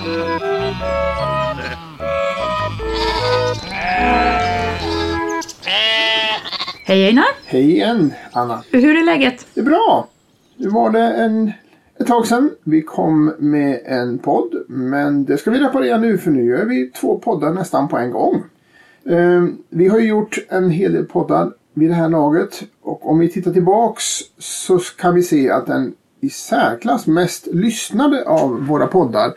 Hej Einar! Hej igen Anna! Hur är läget? Det är bra! Nu var det en, ett tag sedan vi kom med en podd. Men det ska vi reparera nu för nu gör vi två poddar nästan på en gång. Eh, vi har ju gjort en hel del poddar vid det här laget. Och om vi tittar tillbaks så kan vi se att den i särklass mest lyssnade av våra poddar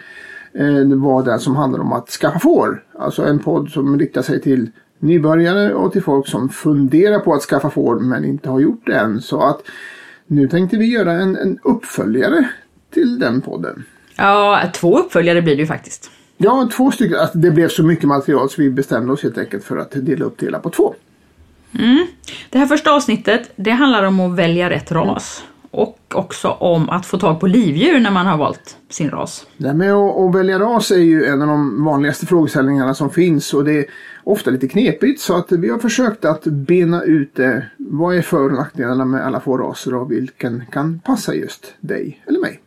var den som handlade om att skaffa får. Alltså en podd som riktar sig till nybörjare och till folk som funderar på att skaffa får men inte har gjort det än. Så att nu tänkte vi göra en, en uppföljare till den podden. Ja, två uppföljare blir det ju faktiskt. Ja, två stycken. Alltså, det blev så mycket material så vi bestämde oss helt enkelt för att dela upp det hela på två. Mm. Det här första avsnittet det handlar om att välja rätt ras. Och också om att få tag på livdjur när man har valt sin ras. Det med att, att välja ras är ju en av de vanligaste frågeställningarna som finns och det är ofta lite knepigt så att vi har försökt att bena ut det. Vad är för och nackdelarna med alla få raser och vilken kan passa just dig eller mig?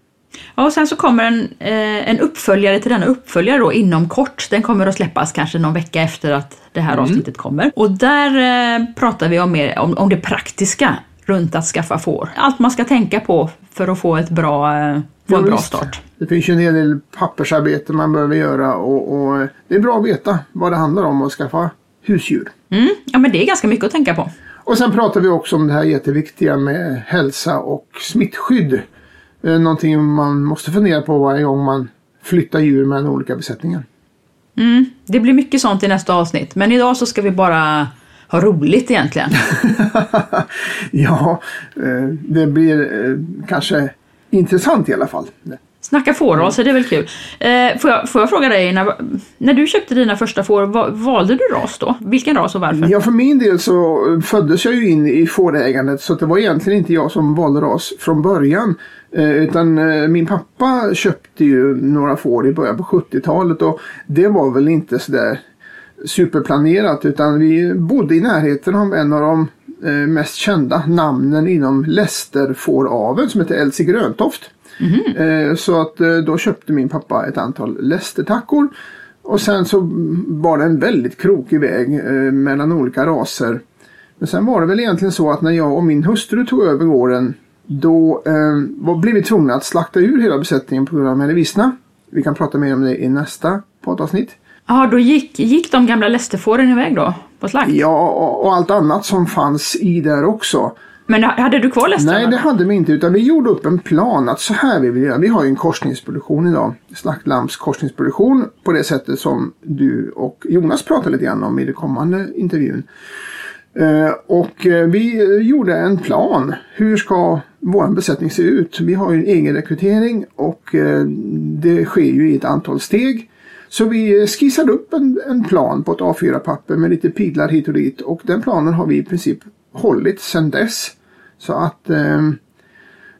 Ja, och sen så kommer en, eh, en uppföljare till denna uppföljare då inom kort. Den kommer att släppas kanske någon vecka efter att det här mm. avsnittet kommer. Och där eh, pratar vi om, mer, om, om det praktiska runt att skaffa får. Allt man ska tänka på för att få ett bra, eh, få en bra start. Det finns ju en hel del pappersarbete man behöver göra och, och, det är bra att veta vad det handlar om att skaffa husdjur. Mm, ja men det är ganska mycket att tänka på. Och sen pratar vi också om det här jätteviktiga med hälsa och smittskydd. Eh, någonting man måste fundera på varje gång man flyttar djur mellan olika besättningar. Mm, det blir mycket sånt i nästa avsnitt men idag så ska vi bara ha roligt egentligen. ja, eh, det blir eh, kanske intressant i alla fall. Snacka fårraser, det är väl kul. Eh, får, jag, får jag fråga dig, när, när du köpte dina första får, valde du ras då? Vilken ras och varför? Ja, för min del så föddes jag ju in i fårägandet så det var egentligen inte jag som valde ras från början. utan min pappa köpte ju några får i början på 70-talet och det var väl inte sådär superplanerat utan vi bodde i närheten av en av de eh, mest kända namnen inom lästerfåraveln som heter Elsie Gröntoft. Mm. Så att eh, då köpte min pappa ett antal lästertackor. Och sen så var det en väldigt krokig väg mellan olika raser. Men sen var det väl egentligen så att när jag och min hustru tog över gården då eh, blev vi tvungna att slakta ur hela besättningen på grund av medevissna. Vi kan prata mer om det i nästa poddavsnitt. Ja, då gick, gick de gamla lästerfåren iväg då? På slakt? Ja, och, och allt annat som fanns i där också. Men hade du kvar lästerna? Nej, det hade vi inte. Utan vi gjorde upp en plan att så här vill vi göra. Vi har ju en korsningsproduktion idag. Slaktlamms korsningsproduktion. På det sättet som du och Jonas pratade lite grann om i den kommande intervjun. Eh, och eh, vi gjorde en plan. Hur ska vår besättning se ut? Vi har ju en egen rekrytering och eh, det sker ju i ett antal steg. Så vi eh, skissade upp en, en plan på ett A4-papper med lite pilar hit och dit och den planen har vi i princip hållit sedan dess. Så att eh,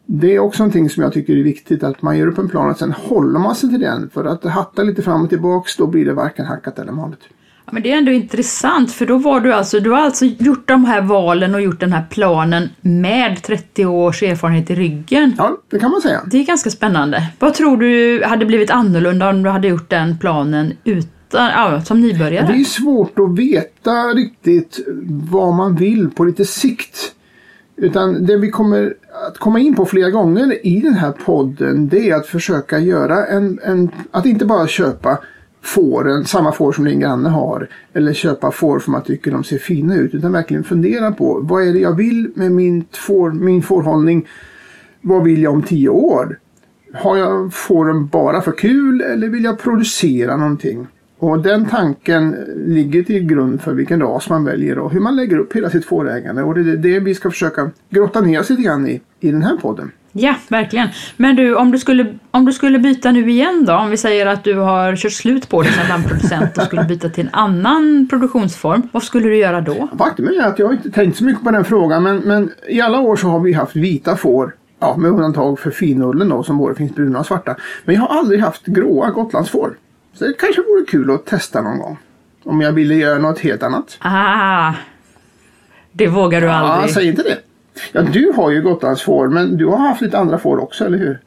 det är också någonting som jag tycker är viktigt att man gör upp en plan och sen håller man sig till den. För att hatta lite fram och tillbaks då blir det varken hackat eller malet. Ja, men det är ändå intressant för då var du alltså, du har alltså gjort de här valen och gjort den här planen med 30 års erfarenhet i ryggen. Ja, det kan man säga. Det är ganska spännande. Vad tror du hade blivit annorlunda om du hade gjort den planen utan, ja, som nybörjare? Det är svårt att veta riktigt vad man vill på lite sikt. Utan det vi kommer att komma in på flera gånger i den här podden det är att försöka göra en, en att inte bara köpa fåren, samma får som din granne har. Eller köpa får som man tycker de ser fina ut. Utan verkligen fundera på vad är det jag vill med min, får, min fårhållning. Vad vill jag om tio år? Har jag fåren bara för kul eller vill jag producera någonting? Och den tanken ligger till grund för vilken ras man väljer och hur man lägger upp hela sitt fårägande. Och det är det vi ska försöka grotta ner oss lite grann i, i den här podden. Ja, verkligen. Men du, om du, skulle, om du skulle byta nu igen då? Om vi säger att du har kört slut på dig som lammproducent och skulle byta till en annan produktionsform. Vad skulle du göra då? Faktum är att jag inte tänkt så mycket på den frågan. Men, men i alla år så har vi haft vita får. Ja, med undantag för finullen då som både finns bruna och svarta. Men jag har aldrig haft gråa gotlandsfår. Så det kanske vore kul att testa någon gång. Om jag ville göra något helt annat. Ah, det vågar du aldrig. Ja, säg inte det. Ja, du har ju gotlandsfår men du har haft lite andra får också, eller hur?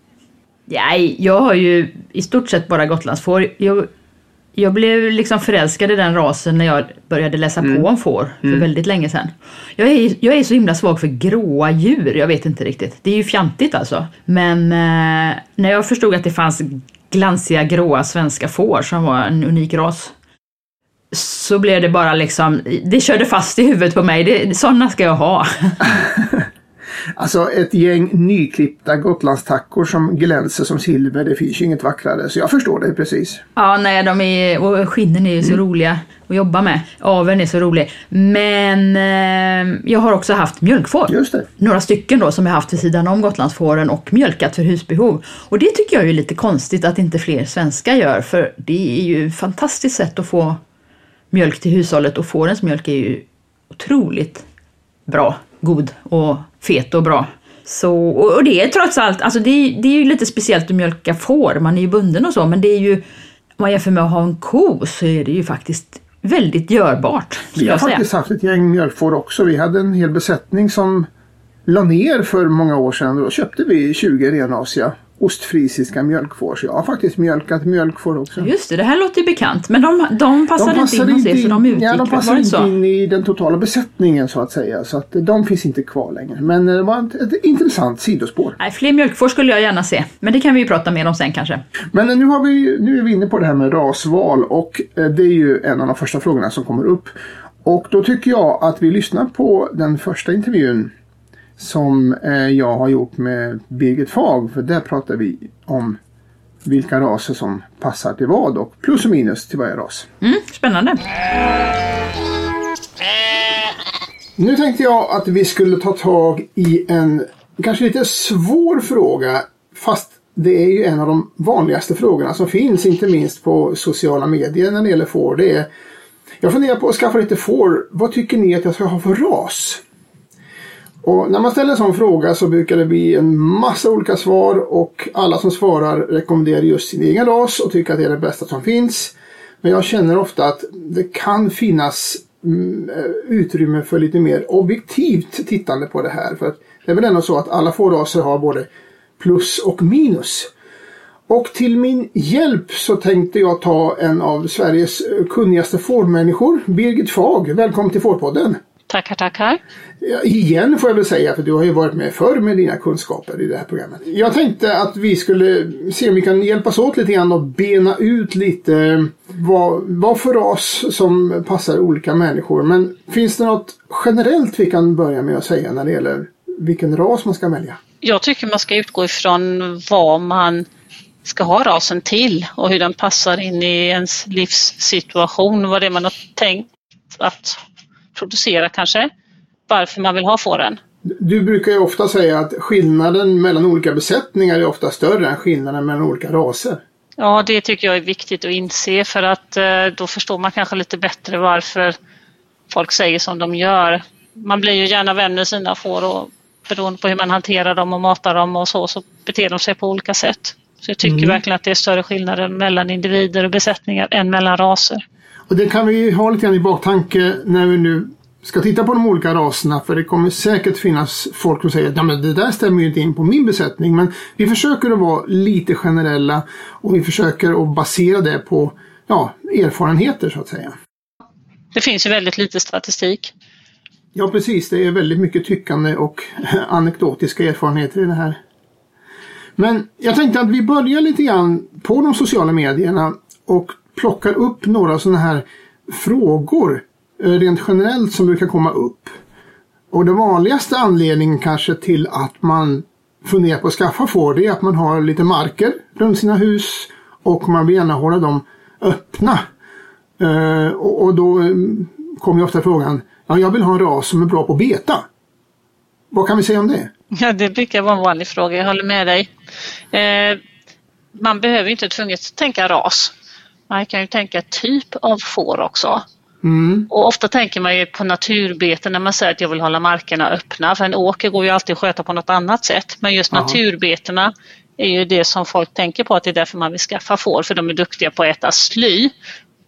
Nej, jag har ju i stort sett bara gotlandsfår. Jag, jag blev liksom förälskad i den rasen när jag började läsa på om får för väldigt länge sedan. Jag är, jag är så himla svag för gråa djur, jag vet inte riktigt. Det är ju fjantigt alltså. Men eh, när jag förstod att det fanns glansiga gråa svenska får som var en unik ras så blev det bara liksom, det körde fast i huvudet på mig. Det, sådana ska jag ha. Alltså ett gäng nyklippta gotlandstackor som glänser som silver, det finns ju inget vackrare. Så jag förstår det precis. Ja, nej, de är, och skinnen är ju så roliga att jobba med. Aveln är så rolig. Men eh, jag har också haft mjölkfår. Just det. Några stycken då som jag haft vid sidan om Gotlandsfåren och mjölkat för husbehov. Och det tycker jag är lite konstigt att inte fler svenskar gör för det är ju ett fantastiskt sätt att få mjölk till hushållet och fårens mjölk är ju otroligt bra, god och fet och bra. Så, och det är trots allt, alltså det, är- det är ju lite speciellt att mjölka får, man är ju bunden och så, men det är ju, om man jämför med att ha en ko så är det ju faktiskt väldigt görbart. Vi har faktiskt haft ett gäng mjölkfår också. Vi hade en hel besättning som la ner för många år sedan. Då köpte vi 20 renrasiga ostfrisiska mjölkfår. Så jag har faktiskt mjölkat mjölkfår också. Just det, det här låter ju bekant, men de, de passade inte in hos er för de utgick, ja, de det inte in i den totala besättningen så att säga. Så att de finns inte kvar längre. Men det var ett, ett intressant sidospår. Nej, fler mjölkfår skulle jag gärna se, men det kan vi ju prata mer om sen kanske. Men nu, har vi, nu är vi inne på det här med rasval och eh, det är ju en av de första frågorna som kommer upp. Och då tycker jag att vi lyssnar på den första intervjun som eh, jag har gjort med Birgit Fag. För där pratar vi om vilka raser som passar till vad och plus och minus till varje ras. Mm, spännande. Nu tänkte jag att vi skulle ta tag i en kanske lite svår fråga fast det är ju en av de vanligaste frågorna som finns inte minst på sociala medier när det gäller får. Det är, jag funderar på att skaffa lite får. Vad tycker ni att jag ska ha för ras? Och när man ställer en sån fråga så brukar det bli en massa olika svar och alla som svarar rekommenderar just sin egen ras och tycker att det är det bästa som finns. Men jag känner ofta att det kan finnas mm, utrymme för lite mer objektivt tittande på det här. För att det är väl ändå så att alla fåraser har både plus och minus. Och till min hjälp så tänkte jag ta en av Sveriges kunnigaste fårmänniskor, Birgit Fag. Välkommen till Fårpodden! Tackar, tackar. Ja, igen får jag väl säga, för du har ju varit med förr med dina kunskaper i det här programmet. Jag tänkte att vi skulle se om vi kan hjälpas åt lite grann och bena ut lite vad, vad för ras som passar olika människor. Men finns det något generellt vi kan börja med att säga när det gäller vilken ras man ska välja? Jag tycker man ska utgå ifrån vad man ska ha rasen till och hur den passar in i ens livssituation, vad det är man har tänkt att producera kanske. Varför man vill ha fåren. Du brukar ju ofta säga att skillnaden mellan olika besättningar är ofta större än skillnaden mellan olika raser. Ja, det tycker jag är viktigt att inse för att eh, då förstår man kanske lite bättre varför folk säger som de gör. Man blir ju gärna vän med sina får och beroende på hur man hanterar dem och matar dem och så, så beter de sig på olika sätt. Så jag tycker verkligen att det är större skillnader mellan individer och besättningar än mellan raser. Och det kan vi ha lite grann i baktanke när vi nu ska titta på de olika raserna. För det kommer säkert finnas folk som säger att det där stämmer ju inte in på min besättning. Men vi försöker att vara lite generella och vi försöker att basera det på ja, erfarenheter så att säga. Det finns ju väldigt lite statistik. Ja precis, det är väldigt mycket tyckande och anekdotiska erfarenheter i det här. Men jag tänkte att vi börjar lite grann på de sociala medierna och plockar upp några sådana här frågor eh, rent generellt som brukar komma upp. Och den vanligaste anledningen kanske till att man funderar på att skaffa får det är att man har lite marker runt sina hus och man vill gärna hålla dem öppna. Eh, och, då eh, kommer ju ofta frågan, ja jag vill ha en ras som är bra på att beta. Vad kan vi säga om det? Ja, det brukar vara en vanlig fråga, jag håller med dig. Eh, man behöver inte tvunget tänka ras. Man kan ju tänka typ av får också. Mm. Och ofta tänker man ju på naturbeten när man säger att jag vill hålla markerna öppna. För en åker går ju alltid att sköta på något annat sätt. Men just Ja. naturbetena är ju det som folk tänker på att det är därför man vill skaffa får. För de är duktiga på att äta sly.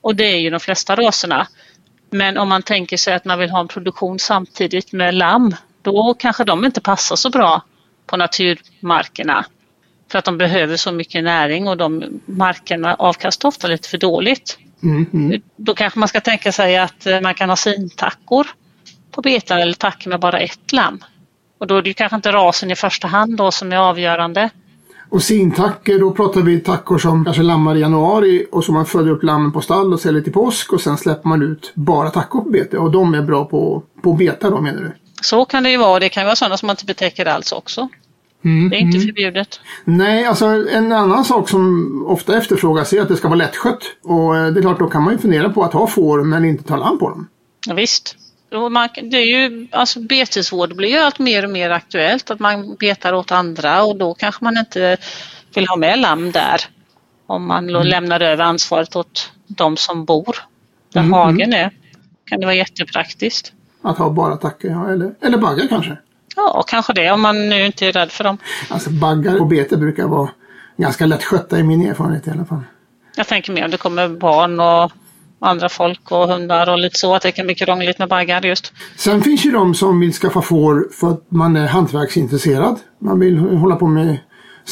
Och det är ju de flesta raserna. Men om man tänker sig att man vill ha en produktion samtidigt med lamm, då kanske de inte passar så bra på naturmarkerna. För att de behöver så mycket näring och de markerna avkastar ofta lite för dåligt. Mm, mm. Då kanske man ska tänka sig att eh, man kan ha sintackor på betar eller tackor med bara ett lamm. Och då är det kanske inte rasen i första hand då som är avgörande. Och sintackor, då pratar vi tackor som kanske lammar i januari och som man föder upp lammen på stall och säljer till påsk och sen släpper man ut bara tackor på bete och de är bra på, på beta då menar du? Så kan det ju vara. Det kan vara sådana som man inte betäcker alls också. Mm, Det är inte mm. förbjudet. Nej, alltså en annan sak som ofta efterfrågas är att det ska vara lättskött. Och eh, det är klart, då kan man ju fundera på att ha får men inte ta lamm på dem. Ja, visst. Man, det är ju, alltså betesvård blir ju allt mer och mer aktuellt. Att man betar åt andra och då kanske man inte vill ha med lamm där. Om man då lämnar över ansvaret åt de som bor där Mm, hagen är. Kan det vara jättepraktiskt. Att ha bara tackor, ja, eller, eller baggar kanske. Ja, kanske det om man nu inte är rädd för dem. Alltså baggar på bete brukar vara ganska lättskötta i min erfarenhet i alla fall. Jag tänker mer om det kommer barn och andra folk och hundar och lite så att det kan bli krångligt med baggar just. Sen finns ju de som vill skaffa får för att man är hantverksintresserad. Man vill hålla på med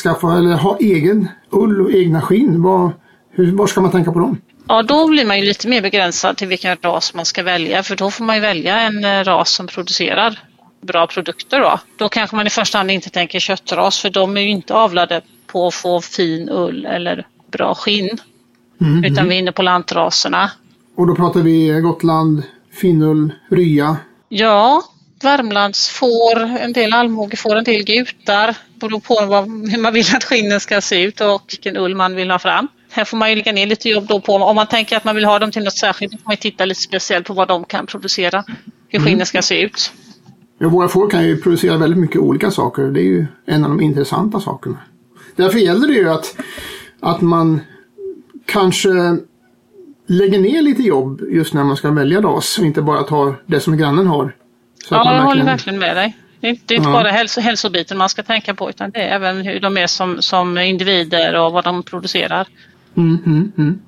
skaffa eller ha egen ull och egna skinn. Vad, hur, var ska man tänka på dem? Ja, då blir man ju lite mer begränsad till vilken ras man ska välja för då får man ju välja en eh, ras som producerar bra produkter då. Då kanske man i första hand inte tänker köttras för de är ju inte avlade på att få fin ull eller bra skinn. Mm, Utan vi är inne på lantraserna. Och då pratar vi Gotland, Finnull, Rya. Ja, Värmlands får, en del allmoge får, en del gutar. Beror på vad, hur man vill att skinnen ska se ut och vilken ull man vill ha fram. Här får man ju lägga ner lite jobb då på, om man tänker att man vill ha dem till något särskilt, då får man ju titta lite speciellt på vad de kan producera. Hur skinnen ska se ut. Ja, våra får kan ju producera väldigt mycket olika saker. Det är ju en av de intressanta sakerna. Därför gäller det ju att, att man kanske lägger ner lite jobb just när man ska välja ras och inte bara tar det som grannen har. Ja, man jag håller verkligen med dig. Det är inte, Ja. bara hälso, hälsobiten man ska tänka på utan det är även hur de är som, som individer och vad de producerar. Mm, mm, mm.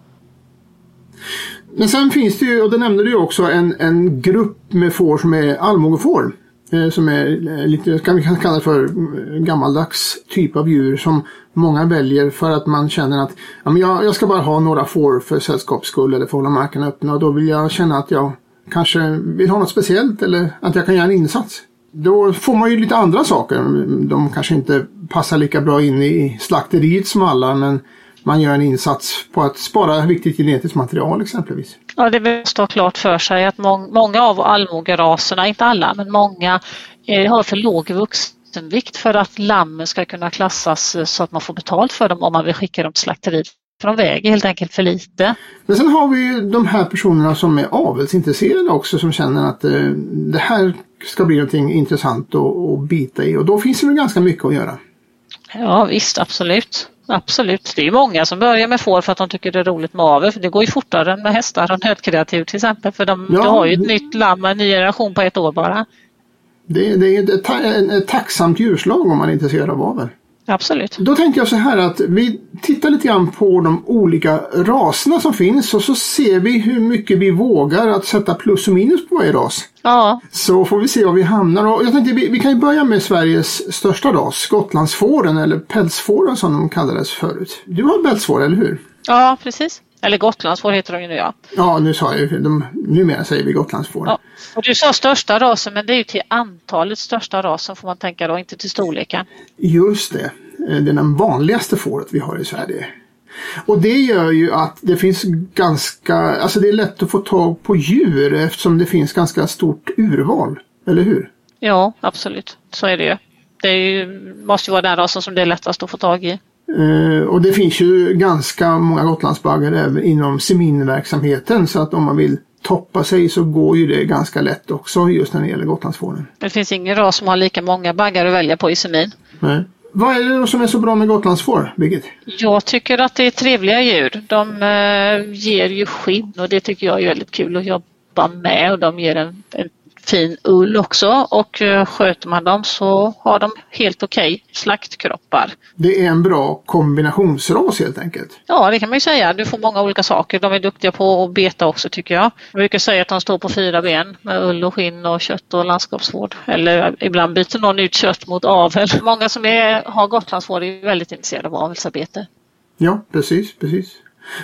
Men sen finns det ju, och det nämnde du också, en, en grupp med får som är allmogefår. Eh, som är eh, lite, kan vi kalla det för mm, gammaldags typ av djur som många väljer för att man känner att ja, men jag, jag ska bara ha några får för sällskaps skull eller för att hålla markerna öppna och då vill jag känna att jag kanske vill ha något speciellt eller att jag kan göra en insats. Då får man ju lite andra saker. De kanske inte passar lika bra in i slakteriet som alla men man gör en insats på att spara viktigt genetiskt material exempelvis. Ja, det vill stå klart för sig att mång, många av allmogeraserna, inte alla, men många eh, har för låg vuxenvikt för att lammen ska kunna klassas eh, så att man får betalt för dem om man vill skicka dem till slakteriet. För de väger helt enkelt för lite. Men sen har vi ju de här personerna som är avelsintresserade också som känner att eh, det här ska bli någonting intressant att, att bita i och då finns det väl ganska mycket att göra. Ja visst, absolut. Absolut. Det är många som börjar med får för att de tycker det är roligt med avel. För det går ju fortare än med hästar och nötkreatur till exempel. För de, Ja. du har ju ett nytt lamm, en ny generation på ett år bara. Det, det är ett, ett, ett tacksamt djurslag om man är intresserad av avel. Absolut. Då tänker jag så här att vi tittar lite grann på de olika raserna som finns och så ser vi hur mycket vi vågar att sätta plus och minus på varje ras. Ja, Så får vi se var vi hamnar. Och jag tänkte vi, vi kan ju börja med Sveriges största ras, Gotlandsfåren eller pälsfåren som de kallades förut. Du har pälsfår, eller hur? ja precis. Eller Gotlandsfår heter de ju nu ja. Ja, nu sa jag ju, de, numera säger vi Gotlandsfår. ja. Och du sa största rasen men det är ju till antalet största rasen får man tänka då, inte till storleken. Just det, Eh, det är den vanligaste fåret vi har i Sverige. Och det gör ju att det finns ganska, alltså det är lätt att få tag på djur eftersom det finns ganska stort urval. Eller hur? Ja, absolut. Så är det ju. Det ju, måste ju vara den rasen som det är lättast att få tag i. Eh, och det finns ju ganska många Gotlandsbaggar även inom seminverksamheten så att om man vill toppa sig så går ju det ganska lätt också just när det gäller Gotlandsfåren. Det finns ingen ras som har lika många baggar att välja på i semin. Nej. Vad är det då som är så bra med Gotlandsfår, Birgit? Jag tycker att det är trevliga djur. De eh, ger ju skinn och det tycker jag är väldigt kul att jobba med och de ger en, en fin ull också och eh, sköter man dem så har de helt okej okay slaktkroppar. Det är en bra kombinationsras helt enkelt? Ja, det kan man ju säga. Du får många olika saker. De är duktiga på att beta också tycker jag. Jag brukar säga att de står på fyra ben med ull och skinn och kött och landskapsvård. Eller ibland byter någon ut kött mot avel. Många som är, har Gotlandsvård är väldigt intresserade av avelsarbete. Ja, precis, precis.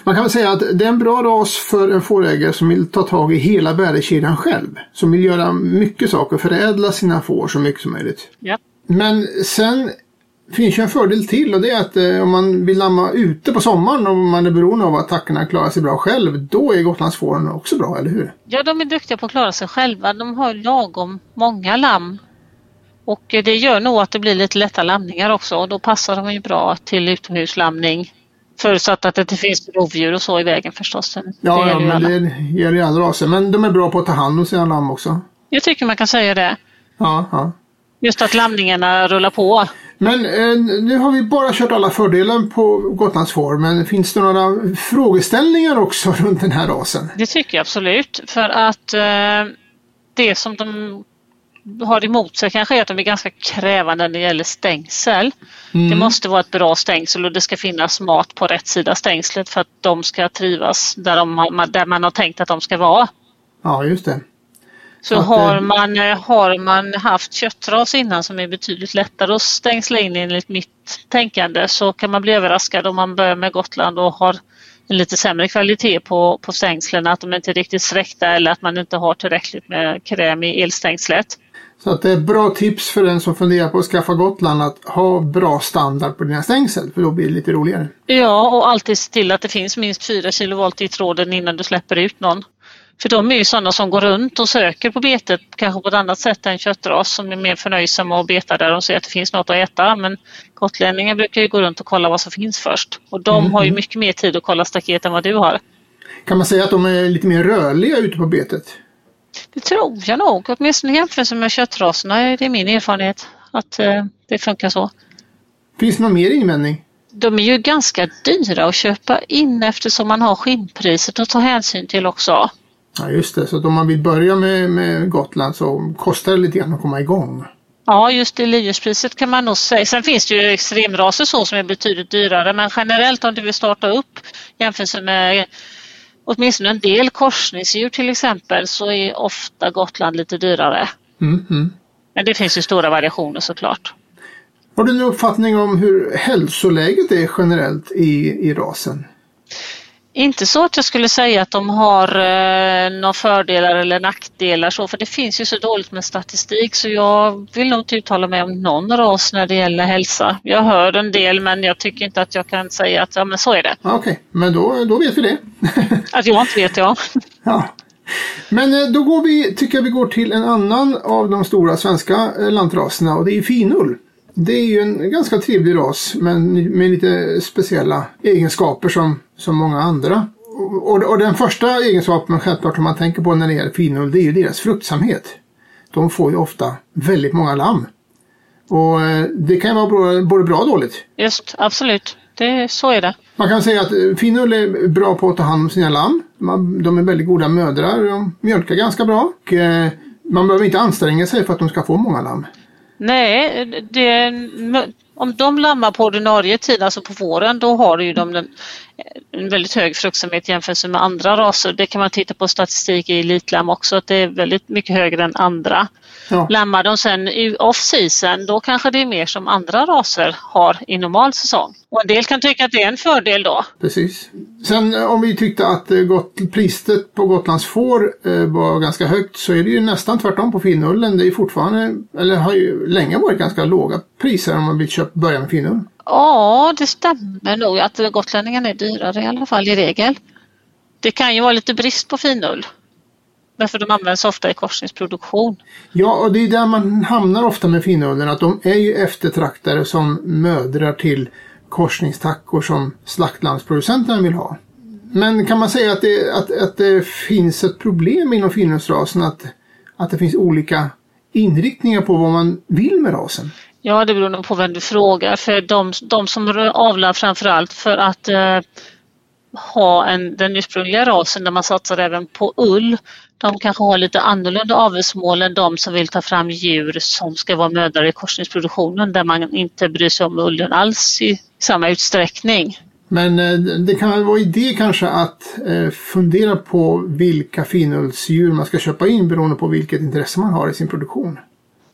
Man kan väl säga att det är en bra ras för en fårägare som vill ta tag i hela värdekedjan själv. Som vill göra mycket saker, förädla sina får så mycket som möjligt. Ja. Men sen finns ju en fördel till och det är att eh, om man vill lamma ute på sommaren och man är beroende av att tackorna klarar sig bra själv, då är Gotlandsfåren också bra, eller hur? Ja, de är duktiga på att klara sig själva. De har lagom många lamm. Och det gör nog att det blir lite lätta lamningar också och då passar de ju bra till utomhuslamning. Förutsatt att det inte finns rovdjur och så i vägen förstås. Det ja, ja men det gäller ju alla raser. Men de är bra på att ta hand om sina lamm också. Jag tycker man kan säga det. Ja, ja. Just att lamningarna rullar på. Men eh, nu har vi bara kört alla fördelar på Gotlandsfår, men finns det några frågeställningar också runt den här rasen? Det tycker jag absolut. För att eh, det som de har emot sig kanske är att de är ganska krävande när det gäller stängsel. Mm. Det måste vara ett bra stängsel och det ska finnas mat på rätt sida stängslet för att de ska trivas där, de, där man har tänkt att de ska vara. Ja, just det. Så, så har, det... man, eh, har man haft köttras innan som är betydligt lättare att stängsla in enligt mitt tänkande så kan man bli överraskad om man börjar med Gotland och har en lite sämre kvalitet på, på stängslen, att de inte är riktigt sträckta eller att man inte har tillräckligt med kräm i elstängslet. Så att det är bra tips för den som funderar på att skaffa Gotland att ha bra standard på dina stängsel för då blir det lite roligare. Ja, och alltid se till att det finns minst 4 kilovolt i tråden innan du släpper ut någon. För de är ju sådana som går runt och söker på betet, kanske på ett annat sätt än köttras som är mer förnöjsamma och betar där de ser att det finns något att äta. Men gotlänningar brukar ju gå runt och kolla vad som finns först. Och de mm. har ju mycket mer tid att kolla staket än vad du har. Kan man säga att de är lite mer rörliga ute på betet? Det tror jag nog, åtminstone i jämförelse med köttraserna. Det är min erfarenhet att eh, det funkar så. Finns det någon mer invändning? De är ju ganska dyra att köpa in eftersom man har skinnpriset att ta hänsyn till också. Ja just det, så om man vill börja med, med Gotland så kostar det lite grann att komma igång. Ja, just det livdjurspriset kan man nog säga. Sen finns det ju extremraser så som är betydligt dyrare men generellt om du vill starta upp jämfört med åtminstone en del korsningsdjur till exempel så är ofta Gotland lite dyrare. Mm, mm. Men det finns ju stora variationer såklart. Har du någon uppfattning om hur hälsoläget är generellt i, i rasen? Inte så att jag skulle säga att de har eh, några fördelar eller nackdelar så, för det finns ju så dåligt med statistik så jag vill nog inte uttala mig om någon ras när det gäller hälsa. Jag hör en del men jag tycker inte att jag kan säga att ja men så är det. Okej, okay. men då, då vet vi det. att jag inte vet, ja. ja. Men eh, då går vi, tycker jag vi går till en annan av de stora svenska eh, lantraserna och det är finull. Det är ju en ganska trevlig ras men med lite speciella egenskaper som, som många andra. Och, och den första egenskapen självklart som man tänker på när det gäller finull det är ju deras fruktsamhet. De får ju ofta väldigt många lamm. Och eh, det kan ju vara både bra och dåligt. Just, absolut. Det, så är det. Man kan säga att eh, finull är bra på att ta hand om sina lamm. De är väldigt goda mödrar. De mjölkar ganska bra. Och eh, man behöver inte anstränga sig för att de ska få många lamm. Nej, det, om de lammar på ordinarie tid, alltså på våren, då har ju de en, en väldigt hög fruktsamhet jämfört med andra raser. Det kan man titta på statistik i elitlamm också, att det är väldigt mycket högre än andra. Ja. Lammar de sen i off-season, då kanske det är mer som andra raser har i normal säsong. Och en del kan tycka att det är en fördel då. Precis. Sen eh, om vi tyckte att eh, priset på Gotlands får eh, var ganska högt så är det ju nästan tvärtom på finullen. Det är fortfarande, eller har ju länge varit ganska låga priser om man vill köpa, börja med finull. Ja, det stämmer nog att gotlänningarna är dyrare i alla fall i regel. Det kan ju vara lite brist på finull. Därför de används ofta i korsningsproduktion. Ja, och det är där man hamnar ofta med finullen, att de är ju eftertraktade som mödrar till korsningstackor som slaktlandsproducenterna vill ha. Men kan man säga att det, att, att det finns ett problem inom finullsrasen, att, att det finns olika inriktningar på vad man vill med rasen? Ja, det beror nog på vem du frågar. För de, de som avlar framförallt för att eh, ha en, den ursprungliga rasen där man satsar även på ull. De kanske har lite annorlunda avelsmål än de som vill ta fram djur som ska vara mödrar i korsningsproduktionen där man inte bryr sig om ullen alls i samma utsträckning. Men eh, det kan väl vara idé kanske att eh, fundera på vilka finullsdjur man ska köpa in beroende på vilket intresse man har i sin produktion.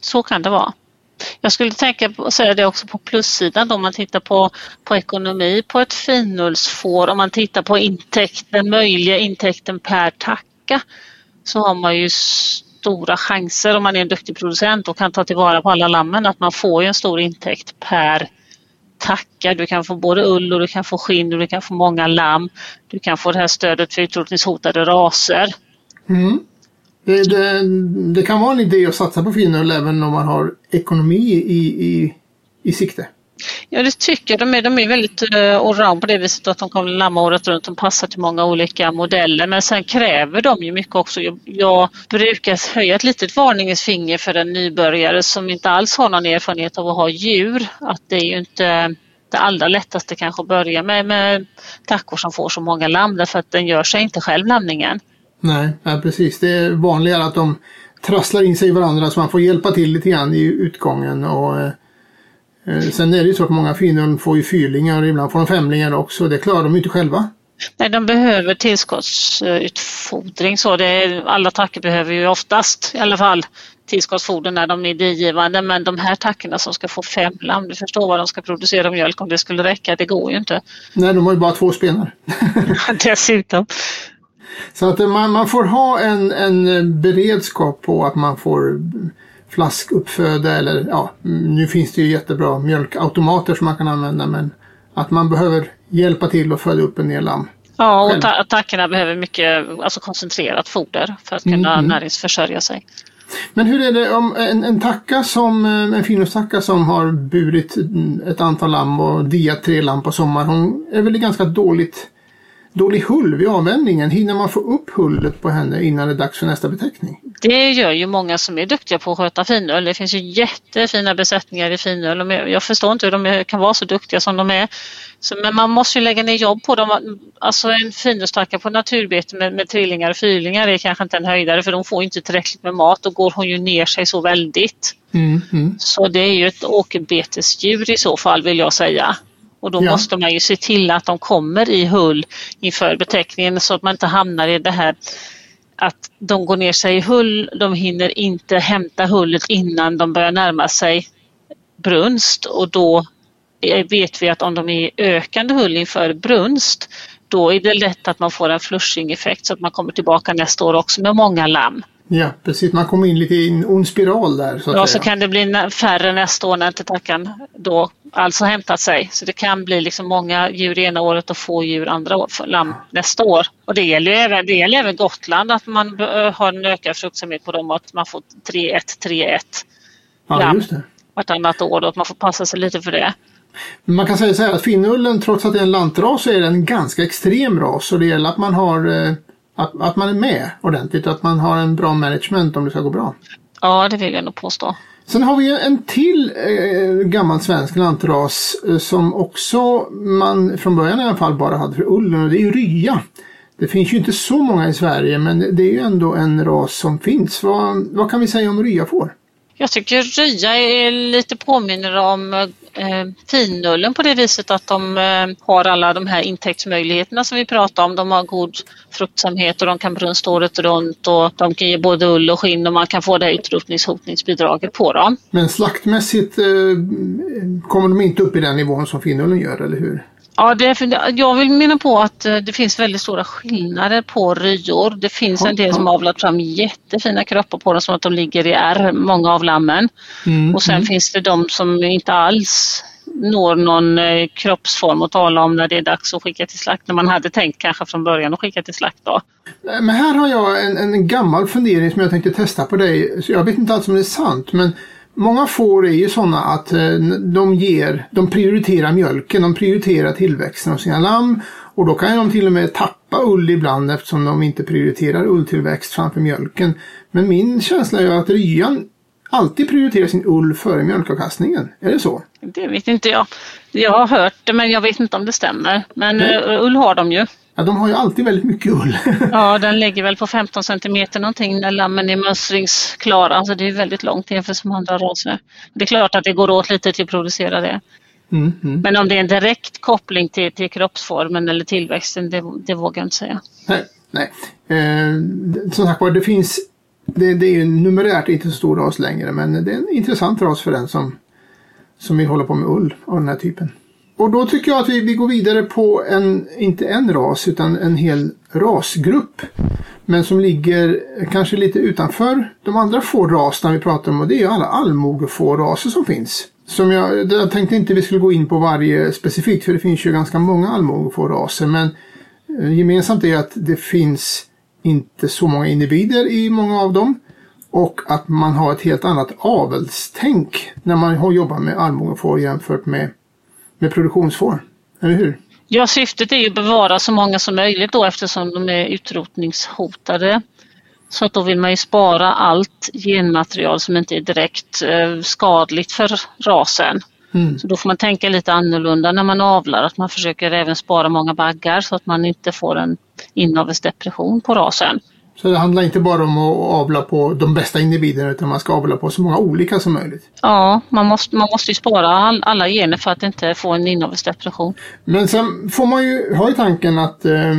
Så kan det vara. Jag skulle tänka på, säga det också på plussidan då, om man tittar på, på ekonomi på ett finullsfår, om man tittar på intäkten, möjliga intäkten per tacka så har man ju stora chanser om man är en duktig producent och kan ta tillvara på alla lammen att man får en stor intäkt per tacka. Du kan få både ull och du kan få skinn och du kan få många lamm. Du kan få det här stödet för utrotningshotade raser. Mm. Det, det, det, kan vara en idé att satsa på finull även om man har ekonomi i, i, i sikte. Ja det tycker jag. De är, de är väldigt uh, allround på det viset att de kommer lamma året runt. De passar till många olika modeller men sen kräver de ju mycket också. Jag, jag brukar höja ett litet varningens finger för en nybörjare som inte alls har någon erfarenhet av att ha djur. Att det är ju inte det allra lättaste kanske att börja med, med tackor som får så många lamm därför att den gör sig inte själv lamningen. Nej, ja, precis. Det är vanligare att de trasslar in sig i varandra så man får hjälpa till lite grann i utgången. Och, eh, eh sen är det ju så att många finnor får ju fyrlingar och ibland får de femlingar också. Det klarar de inte själva. Nej, de behöver tillskottsutfodring. Så det, alla tackor behöver ju oftast i alla fall tillskottsfoder när de är digivande men de här tackorna som ska få fem lamm, du förstår vad de ska producera mjölk om det skulle räcka, det går ju inte. Nej, de har ju bara två spenar. Dessutom. Så att man, man får ha en, en beredskap på att man får flaskuppföda eller ja, nu finns det ju jättebra mjölkautomater som man kan använda men att man behöver hjälpa till att föda upp en del lamm. Ja, och ta attackerna behöver mycket alltså koncentrerat foder för att kunna mm. näringsförsörja sig. Men hur är det om en, en tacka som, en finustacka som har burit ett antal lamm och diat tre lamm på sommaren, hon är väl ganska dåligt dålig hull vid avvändningen. Hinner man få upp hullet på henne innan det är dags för nästa betäckning? Det gör ju många som är duktiga på att sköta finull. Det finns ju jättefina besättningar i finull. Jag förstår inte hur de kan vara så duktiga som de är. Så, men man måste ju lägga ner jobb på dem. Alltså en finullstacka på naturbete med, med trillingar och fyrlingar är kanske inte en höjdare för de får inte tillräckligt med mat. Då går hon ju ner sig så väldigt. Mm, mm. Så det är ju ett åkerbetesdjur i så fall vill jag säga. Och då ja. måste man ju se till att de kommer i hull inför beteckningen så att man inte hamnar i det här att de går ner sig i hull, de hinner inte hämta hullet innan de börjar närma sig brunst och då vet vi att om de är i ökande hull inför brunst då är det lätt att man får en flushing-effekt så att man kommer tillbaka nästa år också med många lamm. Ja, precis. Man kommer in lite i en ond spiral där. Så ja, säga. så kan det bli färre nästa år när inte tackan då alltså hämtat sig. Så det kan bli liksom många djur ena året och få djur andra år, lamm nästa år. Och det gäller även, det gäller även Gotland att man har en ökad fruktsamhet på dem och att man får 3-1, 3-1 ja, lamm vartannat år och att man får passa sig lite för det. Man kan säga så här att finnullen trots att det är en lantras så är det en ganska extrem ras och det gäller att man har eh, att, att man är med ordentligt, att man har en bra management om det ska gå bra. Ja, det vill jag nog påstå. Sen har vi en till eh, gammal svensk lantras eh, som också man från början i alla fall bara hade för ullen och det är ju rya. Det finns ju inte så många i Sverige men det är ju ändå en ras som finns. Vad, vad kan vi säga om ryafår? Jag tycker rya är lite påminner om eh, finullen på det viset att de eh, har alla de här intäktsmöjligheterna som vi pratade om. De har god fruktsamhet och de kan brunsta året runt och de kan ge både ull och skinn och man kan få det här utrotningshotningsbidraget på dem. Men slaktmässigt eh, kommer de inte upp i den nivån som finullen gör, eller hur? Ja, det är, jag vill mena på att eh, det finns väldigt stora skillnader på ryor. Det finns en del som avlat fram jättefina kroppar på dem som att de ligger i R, många av lammen. Mm, och sen mm. finns det de som inte alls når någon eh, kroppsform att tala om när det är dags att skicka till slakt. När man hade tänkt kanske från början att skicka till slakt då. Men här har jag en, en gammal fundering som jag tänkte testa på dig. Så jag vet inte alls om det är sant men Många får är ju sådana att eh, de ger, de prioriterar mjölken, de prioriterar tillväxten av sina lamm och då kan de till och med tappa ull ibland eftersom de inte prioriterar ulltillväxt framför mjölken. Men min känsla är att ryan alltid prioriterar sin ull före mjölkavkastningen. Är det så? Det vet inte jag. Jag har hört det men jag vet inte om det stämmer. Men. Eh, ull har de ju. Ja, de har ju alltid väldigt mycket ull. ja, den ligger väl på 15 centimeter någonting när lammen är mönstringsklara. Alltså det är väldigt långt jämfört med andra raser. Det är klart att det går åt lite till att producera det. Mm, mm. Men om det är en direkt koppling till, till kroppsformen eller tillväxten, det, det vågar jag inte säga. Nej, nej. Eh, som sagt var, det finns det, det är ju numerärt inte så stor ras längre men det är en intressant ras för den som, som vill hålla på med ull av den här typen. Och då tycker jag att vi, vi går vidare på en, inte en ras utan en hel rasgrupp. Men som ligger kanske lite utanför de andra fårraserna vi pratar om och det är alla allmogefårraser som finns. Som jag, jag tänkte inte vi skulle gå in på varje specifikt för det finns ju ganska många allmogefårraser men eh, gemensamt är att det finns inte så många individer i många av dem och att man har ett helt annat avelstänk när man jobbar med allmogefår jämfört med, med produktionsfår. Eller hur? Ja, syftet är ju att bevara så många som möjligt då eftersom de är utrotningshotade. Så att då vill man ju spara allt genmaterial som inte är direkt eh, skadligt för rasen. Mm. Så då får man tänka lite annorlunda när man avlar, att man försöker även spara många baggar så att man inte får en inavelsdepression på rasen. Så det handlar inte bara om att avla på de bästa individerna utan man ska avla på så många olika som möjligt? Ja, man måste, man måste ju spara all, alla gener för att inte få en inavelsdepression. Men sen får man ju ha i tanken att eh,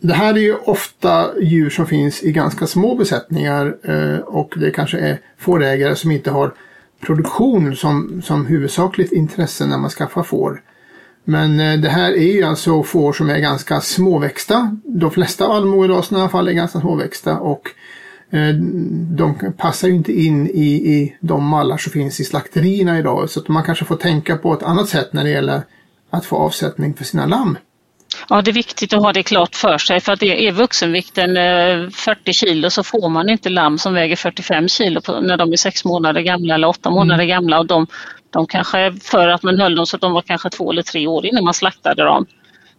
det här är ju ofta djur som finns i ganska små besättningar eh, och det kanske är fårägare som inte har produktion som, som huvudsakligt intresse när man skaffar får. Men eh, det här är ju alltså får som är ganska småväxta. De flesta allmogeraserna i alla fall är ganska småväxta och eh, de passar ju inte in i, i de mallar som finns i slakterierna idag. Så att man kanske får tänka på ett annat sätt när det gäller att få avsättning för sina lamm. Ja, det är viktigt att ha det klart för sig för att är vuxenvikten 40 eh, kilo så får man inte lamm som väger 45 kilo när de är sex månader gamla eller åtta månader mm. gamla och de, de kanske, för att man höll dem så att de var kanske två eller tre år innan man slaktade dem.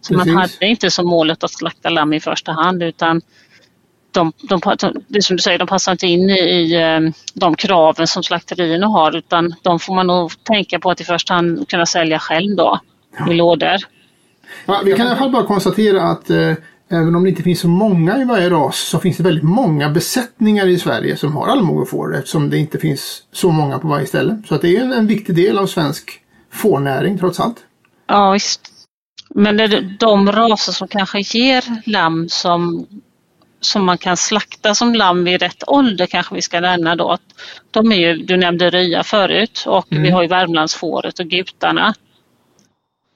Så Precis. man hade inte som målet att slakta lamm i första hand utan de, de, det som du säger, de passar inte in i eh, de kraven som slakterierna har utan de får man nog tänka på att i första hand kunna sälja själv då i lådor. Ja, vi kan i alla fall bara konstatera att eh, även om det inte finns så många i varje ras så finns det väldigt många besättningar i Sverige som har allmogefår eftersom det inte finns så många på varje ställe. Så att det är en, viktig del av svensk fårnäring trots allt. Ja visst. Men det är de raser som kanske ger lamm som, som man kan slakta som lamm vid rätt ålder kanske vi ska nämna då. De är ju, du nämnde rya förut och mm. vi har ju Värmlandsfåret och gutarna.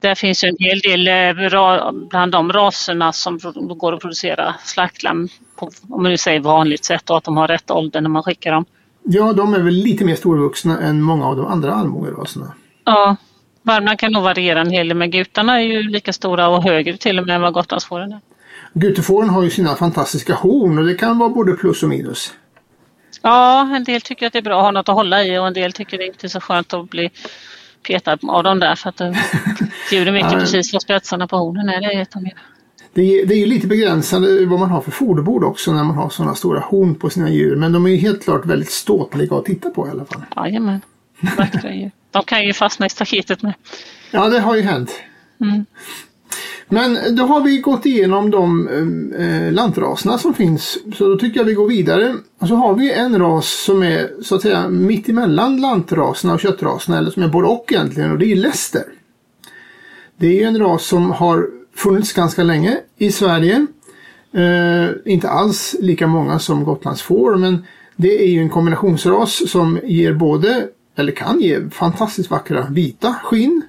Det finns ju en hel del eh, bland de raserna som går att producera slaktlamm på, om man nu säger vanligt sätt och att de har rätt ålder när man skickar dem. Ja, de är väl lite mer storvuxna än många av de andra allmogeraserna. Ja, Värmland kan nog variera en hel del men gutarna är ju lika stora och högre till och med än vad Gotlandsfåren är. Gutefåren har ju sina fantastiska horn och det kan vara både plus och minus. Ja, en del tycker att det är bra att ha något att hålla i och en del tycker det inte är så skönt att bli petad av dem där för att djuren vet ju precis vad spetsarna på hornen är. Det vet de ju. Det är, det är ju lite begränsande vad man har för foderbord också när man har sådana stora horn på sina djur. Men de är ju helt klart väldigt ståtliga att titta på i alla fall. Jajamän. De kan ju fastna i staketet med. Ja, det har ju hänt. Mm. Men då har vi gått igenom de eh, lantraserna som finns. Så då tycker jag vi går vidare. Och så har vi en ras som är så att säga mitt emellan lantraserna och köttraserna. Eller som är både och egentligen. Och det är Leicester. Det är en ras som har funnits ganska länge i Sverige. Eh, inte alls lika många som Gotlands får. Men det är ju en kombinationsras som ger både, eller kan ge, fantastiskt vackra vita skinn.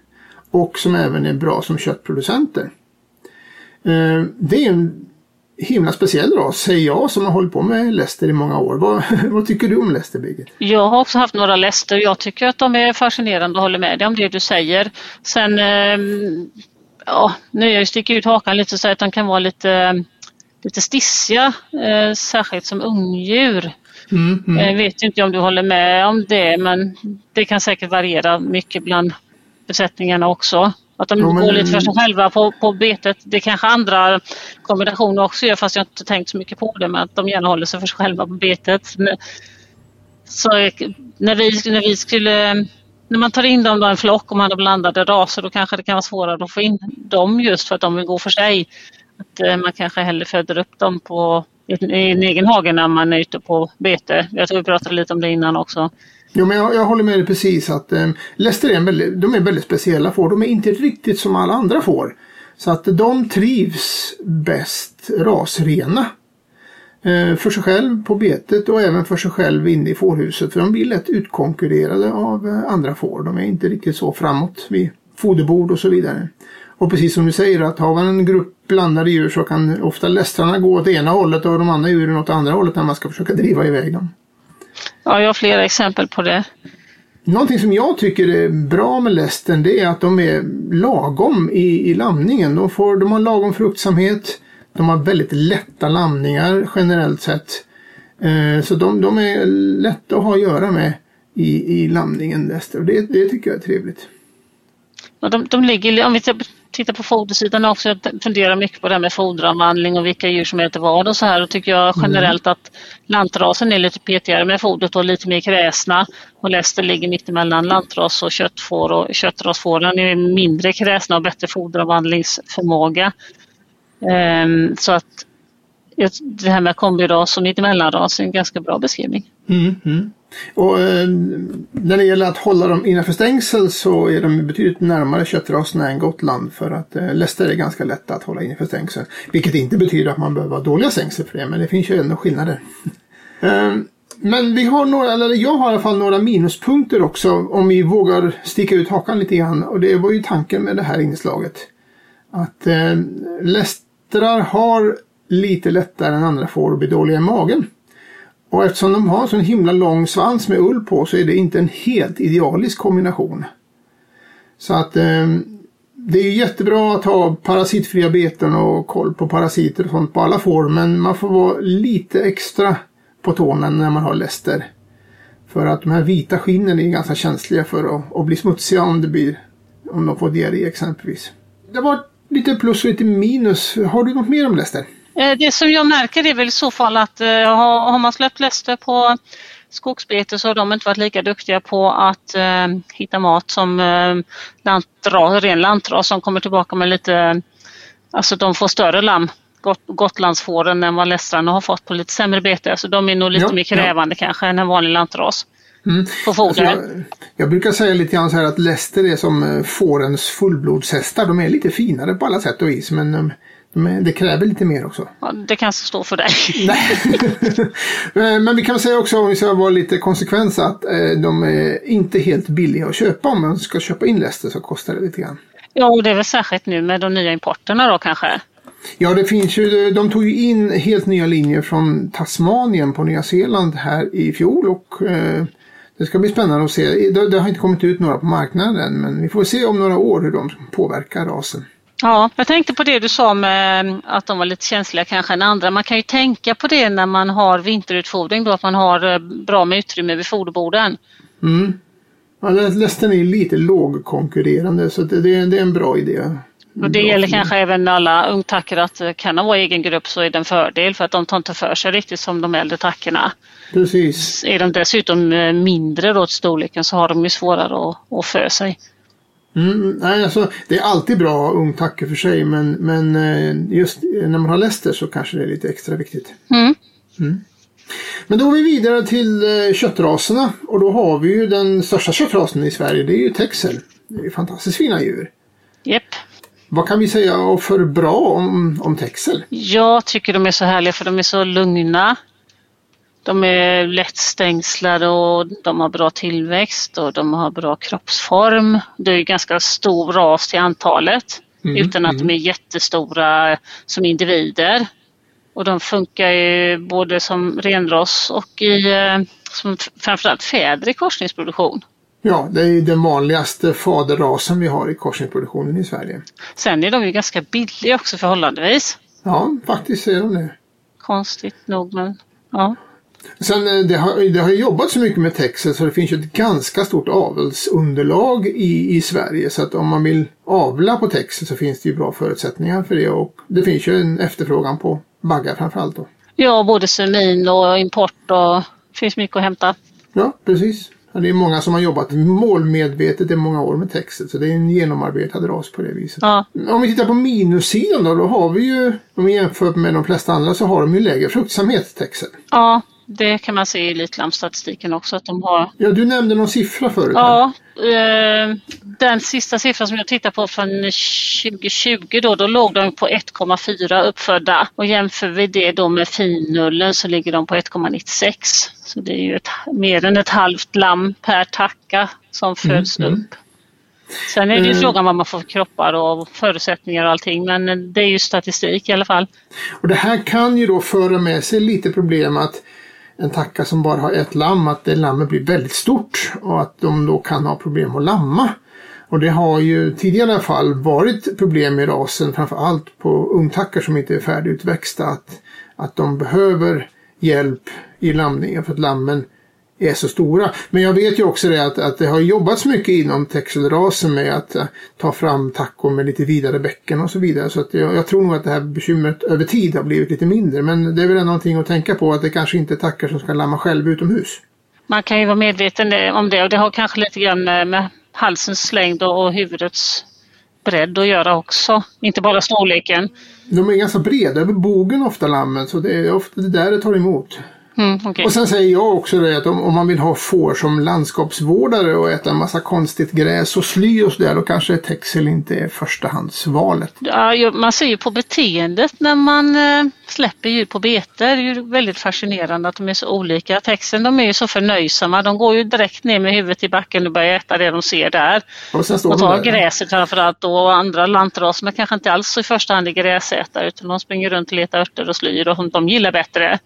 Och som även är bra som köttproducenter. Eh, det är en himla speciell ras, säger jag som har hållit på med Leicester i många år. Vad, vad tycker du om Leicester, Birgit? Jag har också haft några Leicester. Jag tycker att de är fascinerande och håller med dig om det du säger. Sen, ehm, ja, nu jag sticker ut hakan lite och säger att de kan vara lite, lite stissiga, eh, särskilt som ungdjur. Mm, mm. Jag vet inte om du håller med om det, men det kan säkert variera mycket bland besättningarna också. Att de jo, går lite för sig själva på, på betet. Det kanske andra kombinationer också gör fast jag inte tänkt så mycket på det. Men att de gärna håller sig för sig själva på betet. Så när vi, när vi skulle när man tar in dem då en flock och man har blandade raser då kanske det kan vara svårare att få in dem just för att de vill gå för sig. Att eh, man kanske hellre föder upp dem på i en egen hage när man är ute på bete. Jag tror vi pratade lite om det innan också. Jo, men jag, jag håller med dig precis att eh, Leicester är, väldigt, de är väldigt speciella får. De är inte riktigt som alla andra får. Så att de trivs bäst rasrena. Eh, för sig själv på betet och även för sig själv inne i fårhuset. För de blir lätt utkonkurrerade av eh, andra får. De är inte riktigt så framåt vid foderbord och så vidare. Och precis som du säger att har man en grupp blandade djur så kan ofta lästrarna gå åt ena hållet och de andra djuren åt andra hållet när man ska försöka driva iväg dem. Ja, jag har flera exempel på det. Någonting som jag tycker är bra med lästen det är att de är lagom i, i lamningen. De, får, de har lagom fruktsamhet. De har väldigt lätta lamningar generellt sett. Eh, så de, de, är lätta att ha att göra med i, i lamningen läster. Och det, det tycker jag är trevligt. Ja, de, de ligger, om vi tittar på fodersidan också, jag funderar mycket på det här med foderomvandling och vilka djur som äter vad och så här. Då tycker jag mm. generellt att lantrasen är lite petigare med fodret och lite mer kräsna. Och Leicester ligger mittemellan lantras och köttfår och köttrasfåren är mindre kräsna och bättre foderomvandlingsförmåga. Um, så att det här med kombiras och mittemellanras är en ganska bra beskrivning. Mm, mm. Och eh, när det gäller att hålla dem innanför stängsel så är de betydligt närmare köttraserna än Gotland för att eh, läster är ganska lätta att hålla innanför stängsel. Vilket inte betyder att man behöver ha dåliga stängsel för det, men det finns ju ändå skillnader. eh, men vi har några, eller jag har i alla fall några minuspunkter också om vi vågar sticka ut hakan lite grann. Och det var ju tanken med det här inslaget. Att eh, lästrar har lite lättare än andra får att bli dåliga i magen. Och eftersom de har en sån himla lång svans med ull på så är det inte en helt idealisk kombination. Så att eh, det är jättebra att ha parasitfria beten och koll på parasiter och sånt på alla får men man får vara lite extra på tårna när man har läster. För att de här vita skinnen är ganska känsliga för att, att bli smutsiga om det blir om de får diarré exempelvis. Det var lite plus och lite minus. Har du något mer om läster? Eh, det som jag märker är väl i så fall att eh, har man släppt läster på skogsbete så har de inte varit lika duktiga på att eh, hitta mat som eh, lantras, ren lantras som kommer tillbaka med lite, alltså de får större lamm, got, gotlandsfåren än vad lästrarna har fått på lite sämre bete. Alltså de är nog lite ja, mer krävande ja. kanske än en vanlig lantras. Mm. På. Alltså jag, jag, brukar säga lite grann så här att läster är som fårens fullblodshästar. De är lite finare på alla sätt och vis men men det kräver lite mer också. Ja, det kanske står för dig. Men vi kan säga också, om vi ska vara lite konsekventa, att eh, de är inte helt billiga att köpa. Om man ska köpa in läster så kostar det lite grann. Ja, och det är väl särskilt nu med de nya importerna då kanske? Ja, det finns ju, de tog ju in helt nya linjer från Tasmanien på Nya Zeeland här i fjol och eh, det ska bli spännande att se. Det, det, har inte kommit ut några på marknaden men vi får se om några år hur de påverkar rasen. Ja, jag tänkte på det du sa med att de var lite känsliga kanske än andra. Man kan ju tänka på det när man har vinterutfodring då, att man har eh, bra med utrymme vid foderborden. Mm. Ja, lästen är lite lågkonkurrerande så det, det, det är en bra idé. Och det gäller kanske även alla ungtackor att eh, kan de vara egen grupp så är det en fördel för att de tar inte för sig riktigt som de äldre tackorna. Precis. Är de dessutom eh, mindre då till storleken så har de ju svårare att, att för sig. Mm, nej, alltså, det är alltid bra ung tacka för sig men, men eh, just när man har Leicester så kanske det är lite extra viktigt. Mm. Mm. Men då går vi vidare till eh, köttraserna och då har vi ju den största köttrasen i Sverige. Det är ju texel. Det är fantastiskt fina djur. Yep. Vad kan vi säga för bra om, om texel? Jag tycker de är så härliga för de är så lugna. De är lättstängslade och de har bra tillväxt och de har bra kroppsform. Det är ganska stor ras till antalet mm, utan att mm. de är jättestora som individer. Och de funkar ju både som renras och i, eh, som framförallt fäder i korsningsproduktion. Ja, det är den vanligaste faderrasen vi har i korsningsproduktionen i Sverige. Sen är de ju ganska billiga också förhållandevis. Ja, faktiskt är de det. Konstigt nog men ja. Sen eh, det har, det har jobbat så mycket med Texel så det finns ju ett ganska stort avelsunderlag i, i Sverige. Så att om man vill avla på Texel så finns det ju bra förutsättningar för det. Och det finns ju en efterfrågan på baggar framförallt. Då. Ja, både semin och import och det finns mycket att hämta. Ja, precis. Det är många som har jobbat målmedvetet i många år med textet så det är en genomarbetad ras på det viset. Ja. Om vi tittar på minussidan då, då har vi ju, om vi jämför med de flesta andra så har de ju lägre fruktsamhet texten. ja, det kan man se i Elitlammstatistiken också att de har. Ja, du nämnde någon siffra förut. Ja, eh, den sista siffran som jag tittar på från 2020 då, då låg de på 1,4 uppfödda och jämför vi det då med finnullen så ligger de på 1,96. Så det är ju ett, mer än ett halvt lamm per tacka som föds mm. upp. Sen är det ju Mm. frågan vad man får för kroppar och förutsättningar och allting men det är ju statistik i alla fall. Och det här kan ju då föra med sig lite problem att en tacka som bara har ett lamm, att det lammet blir väldigt stort och att de då kan ha problem att lamma. Och det har ju tidigare i alla fall varit problem i rasen, framför allt på ungtackar som inte är färdigutväxta, att, att de behöver hjälp i lamningen för att lammen är så stora. Men jag vet ju också det att, att det har jobbats mycket inom texelrasen med att eh, ta fram tackor med lite vidare bäcken och så vidare. Så att jag, jag tror nog att det här bekymret över tid har blivit lite mindre. Men det är väl ändå någonting att tänka på att det kanske inte är tackor som ska lamma själv utomhus. Man kan ju vara medveten om det och det har kanske lite grann med, med halsens längd och, och huvudets bredd att göra också. Inte bara storleken. De är ganska breda över bogen ofta lammen så det är ofta det där det tar emot. Mm, okej. Och sen säger jag också det att om, om man vill ha får som landskapsvårdare och äta en massa konstigt gräs och sly och sådär då kanske texel inte är förstahandsvalet. Ja, man ser ju på beteendet när man eh, släpper djur på bete. Det är ju väldigt fascinerande att de är så olika. Texten de är ju så förnöjsamma. De går ju direkt ner med huvudet i backen och börjar äta det de ser där. Och sen står Och de tar där. gräset framförallt då och andra lantraser men kanske inte alls i första hand är gräsätare utan de springer runt och letar örter och slyr och de gillar bättre.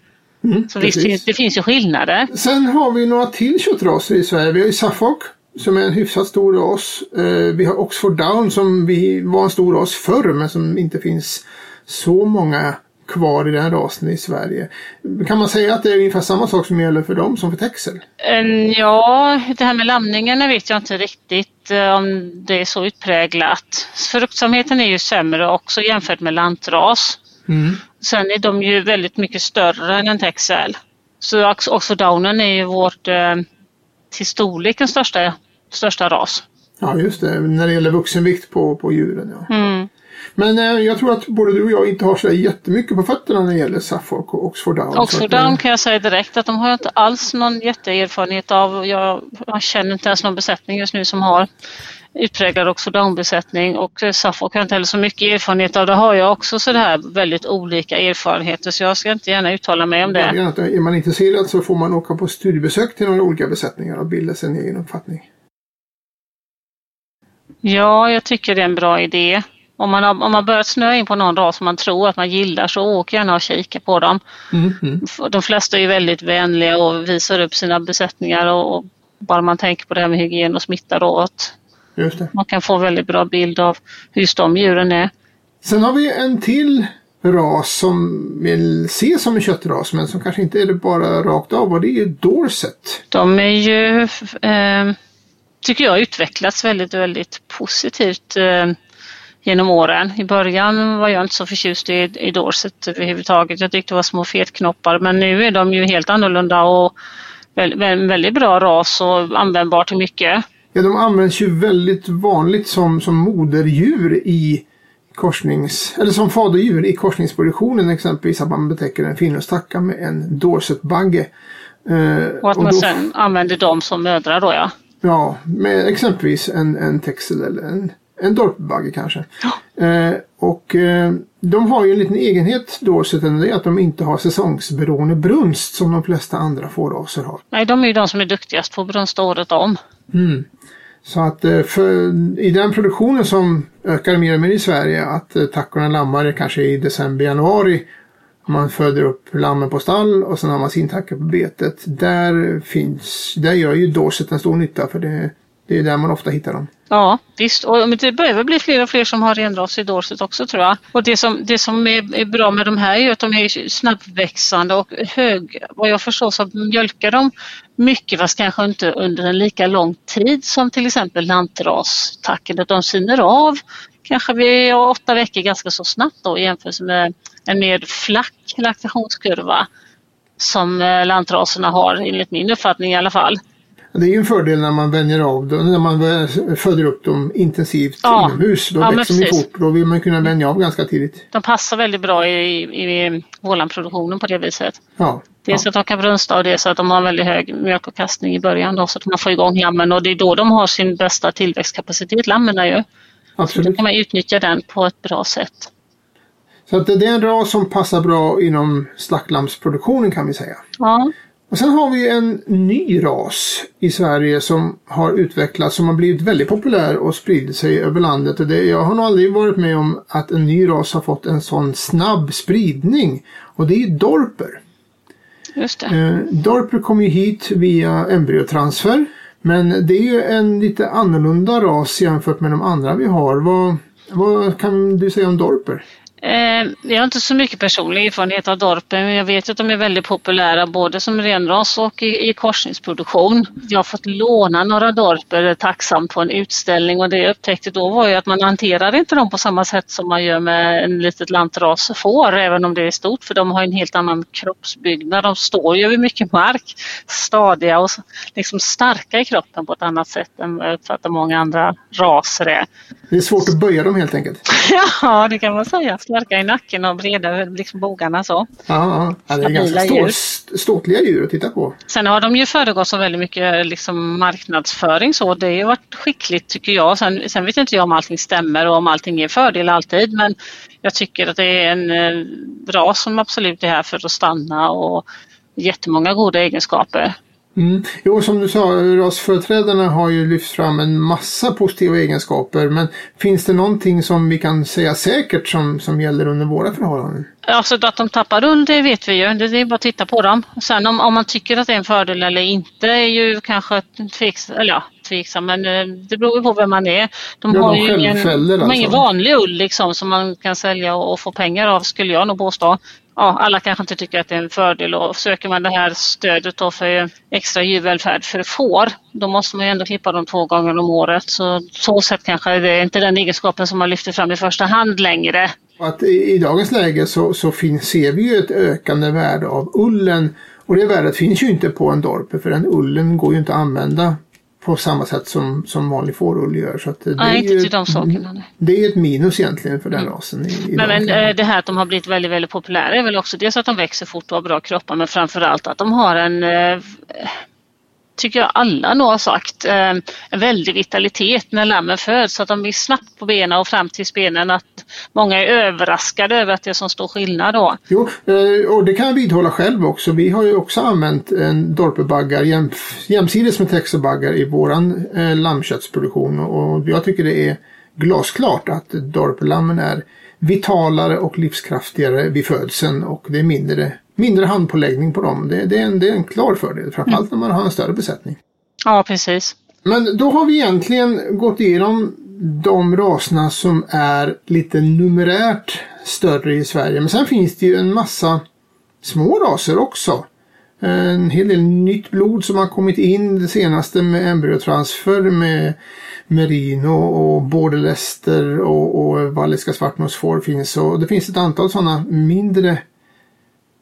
Mm, Så precis. det finns ju skillnader. Sen har vi några till köttraser i Sverige. Vi har ju Suffolk som är en hyfsat stor ras. Eh, vi har Oxford Down som vi var en stor ras förr men som inte finns så många kvar i den rasen i Sverige. Kan man säga att det är ungefär samma sak som gäller för dem som för texel? En- Ja, det här med lamningarna vet jag inte riktigt eh, om det är så utpräglat. Fruktsamheten är ju sämre också jämfört med lantras. Sen är de ju väldigt mycket större än en texel. Så Ox- Oxford Downen är ju vårt eh, till storleken största, största ras. Ja just det, när det gäller vuxenvikt på, på djuren. Ja. Mm. Men eh, jag tror att både du och jag inte har så jättemycket på fötterna när det gäller Suffolk och Oxford Down. Så Oxford eh, Down kan jag säga direkt att de har jag inte alls någon jätteerfarenhet av. Jag, jag känner inte ens någon besättning just nu som har utpräglad Oxford Down-besättning och eh, Suffolk har inte heller så mycket erfarenhet av. Det har jag också sådär väldigt olika erfarenheter så jag ska inte gärna uttala mig om det. Är man intresserad så får man åka på studiebesök till några olika besättningar och bilda sig en egen uppfattning. Ja, jag tycker det är en bra idé. Om man, har, om man börjat snöa in på någon ras som man tror att man gillar så åk gärna och kika på dem. De flesta är ju väldigt vänliga och visar upp sina besättningar och, och bara man tänker på det här med hygien och smitta då att. Man kan få väldigt bra bild av hur just de djuren är. Sen har vi en till ras som vill ses som en köttras men som kanske inte är det bara rakt av och det är Dorset. De är ju, eh, tycker jag, utvecklats väldigt, väldigt positivt eh, genom åren. I början var jag inte så förtjust i, i Dorset överhuvudtaget. Jag tyckte det var små fetknoppar men nu är de ju helt annorlunda och väl, väl, väldigt bra ras och användbar till mycket. Ja, de används ju väldigt vanligt som, som moderdjur i korsnings, eller som faderdjur i korsningsproduktionen exempelvis att man betäcker en finlandstacka med en Dorset-bagge. Eh, Och att och man då- sen använder dem som mödrar då ja. Ja, med exempelvis en, en texel eller en, en dorpbagge kanske. Eh, och eh, de har ju en liten egenhet Dorseten, det är att de inte har säsongsberoende brunst som de flesta andra fåraser har. Nej, de är ju de som är duktigast på brunsta året om. Så att eh, för, i den produktionen som ökar mer och mer i Sverige att eh, tackorna lammar kanske i december, januari. Man föder upp lammen på stall och sen har man sin tacka på betet. Där finns, där gör ju Dorset en stor nytta för det, det är där man ofta hittar dem. Ja, visst. Och det börjar väl bli fler och fler som har renras i Dorset också tror jag. Och det som, det som är, är bra med de här är ju att de är snabbväxande och hög, vad jag förstår så mjölkar de mycket fast kanske inte under en lika lång tid som till exempel lantrastacken. Att de siner av kanske vid åtta veckor ganska så snabbt då i jämförelse med en mer flack laktationskurva som eh, lantraserna har enligt min uppfattning i alla fall. Det är ju en fördel när man vänjer av dem, när man föder upp dem intensivt Ja. inomhus. Då Ja, växer de ju fort. Då vill man kunna vänja av ganska tidigt. De passar väldigt bra i, i, Ålandproduktionen på det viset. Ja. Dels att de kan brunsta och dels att de har en väldigt hög mjölkavkastning i början då, så att man får igång lammen och det är då de har sin bästa tillväxtkapacitet, lammen ju. Då Absolut. kan man utnyttja den på ett bra sätt. Så att det är en ras som passar bra inom slakklampsproduktionen kan vi säga. Ja, Och sen har vi en ny ras i Sverige som har utvecklats, som har blivit väldigt populär och spridit sig över landet. Och det, jag har nog aldrig varit med om att en ny ras har fått en sån snabb spridning. Och det är ju Dorper. just det. Eh, Dorper kom ju hit via embryotransfer. Men det är ju en lite annorlunda ras jämfört med de andra vi har. Vad, vad kan du säga om Dorper? Eh, jag har inte så mycket personlig erfarenhet av Dorpen men jag vet att de är väldigt populära både som renras och i, korsningsproduktion. Jag har fått låna några Dorper tacksamt på en utställning och det jag upptäckte då var ju att man hanterar inte dem på samma sätt som man gör med en litet lantras får även om det är stort för de har en helt annan kroppsbyggnad. De står ju över mycket mark, stadiga och liksom starka i kroppen på ett annat sätt än uppfattar många andra raser är. Det är svårt att böja dem helt enkelt. Ja, det kan man säga. Starka i nacken och breda över liksom bågarna så. Ja, ja. det är ganska Stabila stå, djur. st- ståtliga djur att titta på. Sen har de ju föregått av väldigt mycket liksom marknadsföring så. Det har varit skickligt tycker jag. Sen, sen vet inte jag om allting stämmer och om allting är fördel alltid men jag tycker att det är en eh, ras som absolut är här för att stanna och jättemånga goda egenskaper. Mm. Jo, som du sa, rasföreträdarna har ju lyft fram en massa positiva egenskaper. Men finns det någonting som vi kan säga säkert som, som gäller under våra förhållanden? Alltså att de tappar ull, det vet vi ju. Det är bara att titta på dem. Sen om, om man tycker att det är en fördel eller inte är ju kanske tveksam, eller ja, tveksam, men eh, det beror ju på vem man är. De Ja, har de ju ingen, självfäller de har ingen alltså. vanlig ull liksom som man kan sälja och, och få pengar av skulle jag nog påstå. Ja, alla kanske inte tycker att det är en fördel och söker man det här stödet då för extra djurvälfärd för får, då måste man ju ändå klippa dem två gånger om året. Så så sätt kanske det är inte den egenskapen som man lyfter fram i första hand längre. Att i, I dagens läge så, så finns, ser vi ju ett ökande värde av ullen. Och det värdet finns ju inte på en Dorpe för den ullen går ju inte att använda på samma sätt som, som vanlig fårull gör. Så att det, Nej, är inte ju till de sakerna. nej. det är ett minus egentligen för den rasen. I, i Men, men eh, det här att de har blivit väldigt, väldigt populära är väl också dels att de växer fort och har bra kroppar men framförallt att de har en, eh, tycker jag alla nog har sagt, eh, en väldig vitalitet när lammen föds. Så att de är snabbt på benen och fram till benen. Att många är överraskade över att det är så stor skillnad då. Jo, eh, och det kan jag vidhålla själv också. Vi har ju också använt en dorpebaggar jäm, jämsides med texobaggar i våran eh, lammköttsproduktion. Och jag tycker det är glasklart att dorpelammen är vitalare och livskraftigare vid födseln och det är mindre, mindre handpåläggning på dem. Det, det, är en, det är en klar fördel, framförallt när man har en större besättning. Ja, precis. Men då har vi egentligen gått igenom de raserna som är lite numerärt större i Sverige. Men sen finns det ju en massa små raser också. En hel del nytt blod som har kommit in. Det senaste med embryotransfer med merino och borderlester och, och valliska svartnosfår finns. Och det finns ett antal sådana mindre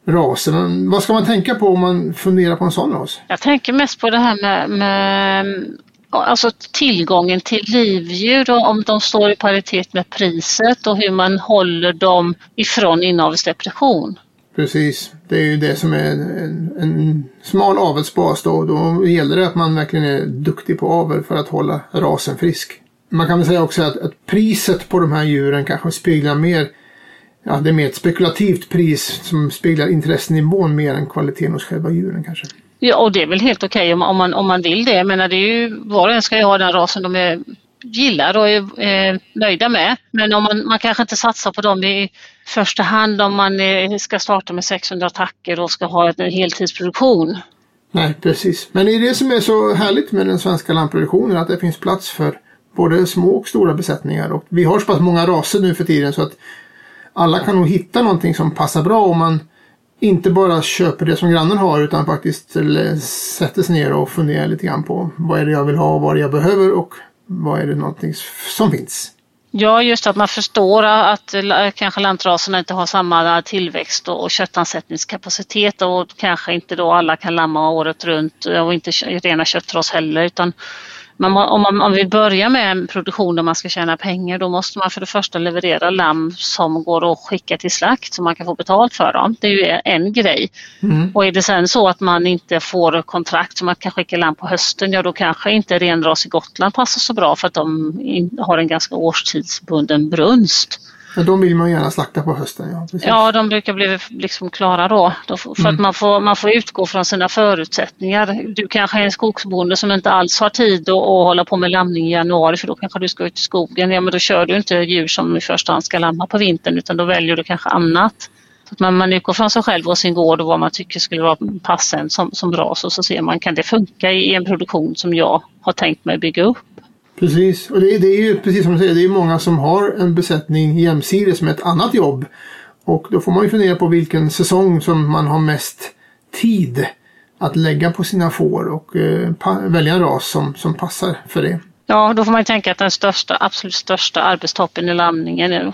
raser. Men vad ska man tänka på om man funderar på en sån ras? Jag tänker mest på det här med, med alltså tillgången till livdjur och om de står i paritet med priset och hur man håller dem ifrån inavelsdepression. Precis, det är ju det som är en, en smal avelsbas då. Då gäller det att man verkligen är duktig på avel för att hålla rasen frisk. Man kan väl säga också att, att priset på de här djuren kanske speglar mer Ja, det är mer ett spekulativt pris som speglar intressenivån mer än kvaliteten hos själva djuren kanske. Ja, och det är väl helt okej om, om, man, om man vill det. Jag menar, det är ju, var och en ska ju ha den rasen de är, gillar och är eh, nöjda med. Men om man, man kanske inte satsar på dem i första hand om man eh, ska starta med 600 attacker och ska ha en heltidsproduktion. Nej, precis. Men det är det som är så härligt med den svenska lammproduktionen, att det finns plats för både små och stora besättningar. Och vi har så pass många raser nu för tiden så att alla kan nog hitta någonting som passar bra om man inte bara köper det som grannen har utan faktiskt sätter sig ner och funderar lite grann på vad är det jag vill ha vad är det jag behöver och vad är det någonting som finns. Ja, just att man förstår att kanske lantraserna inte har samma tillväxt och köttansättningskapacitet och kanske inte då alla kan lamma året runt och inte rena köttras heller utan man, om man, om vill börja med en produktion där man ska tjäna pengar då måste man för det första leverera lamm som går att skicka till slakt så man kan få betalt för dem. Det är ju en grej. Mm. Och är det sen så att man inte får kontrakt så man kan skicka lamm på hösten, ja då kanske inte renras i Gotland passar så bra för att de har en ganska årstidsbunden brunst. Men de vill man gärna slakta på hösten. Ja, precis. ja de brukar bli liksom klara då. för mm. att man får, man får utgå från sina förutsättningar. Du kanske är en skogsbonde som inte alls har tid att, att hålla på med lamning i januari för då kanske du ska ut i skogen. Ja men då kör du inte djur som i första hand ska lamma på vintern utan då väljer du kanske annat. Så att man, man utgår från sig själv och sin gård och vad man tycker skulle vara passande som, som ras och så ser man kan det funka i en produktion som jag har tänkt mig bygga upp. Precis, och det, det, är ju precis som du säger, det är många som har en besättning jämsides med ett annat jobb. Och då får man ju fundera på vilken säsong som man har mest tid att lägga på sina får och eh, välja en ras som, som passar för det. Ja, då får man ju tänka att den största, absolut största arbetstoppen i lamningen är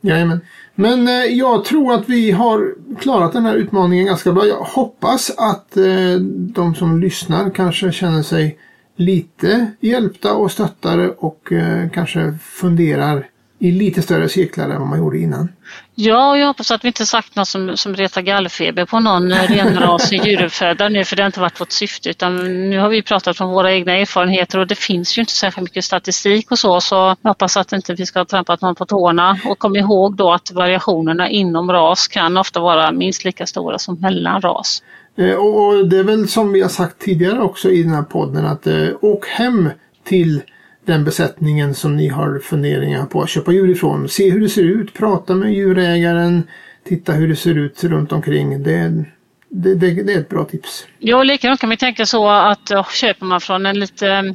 Jajamän. Men eh, jag tror att vi har klarat den här utmaningen ganska bra. Jag hoppas att eh, de som lyssnar kanske känner sig lite hjälpta och stöttade och eh, kanske funderar i lite större cirklar än vad man gjorde innan. Ja, jag hoppas att vi inte sagt något som, som retar gallfeber på någon eh, renrasig djuruppfödare nu för det har inte varit vårt syfte utan nu har vi pratat om våra egna erfarenheter och det finns ju inte särskilt mycket statistik och så så jag hoppas att inte vi ska ha trampat någon på tårna och kom ihåg då att variationerna inom ras kan ofta vara minst lika stora som mellan ras. Eh, och, det är väl som vi har sagt tidigare också i den här podden att eh, åk hem till den besättningen som ni har funderingar på att köpa djur ifrån. Se hur det ser ut, prata med djurägaren, titta hur det ser ut runt omkring. Det, det, det, det är ett bra tips. Ja, likadant kan man tänka så att köper man från en lite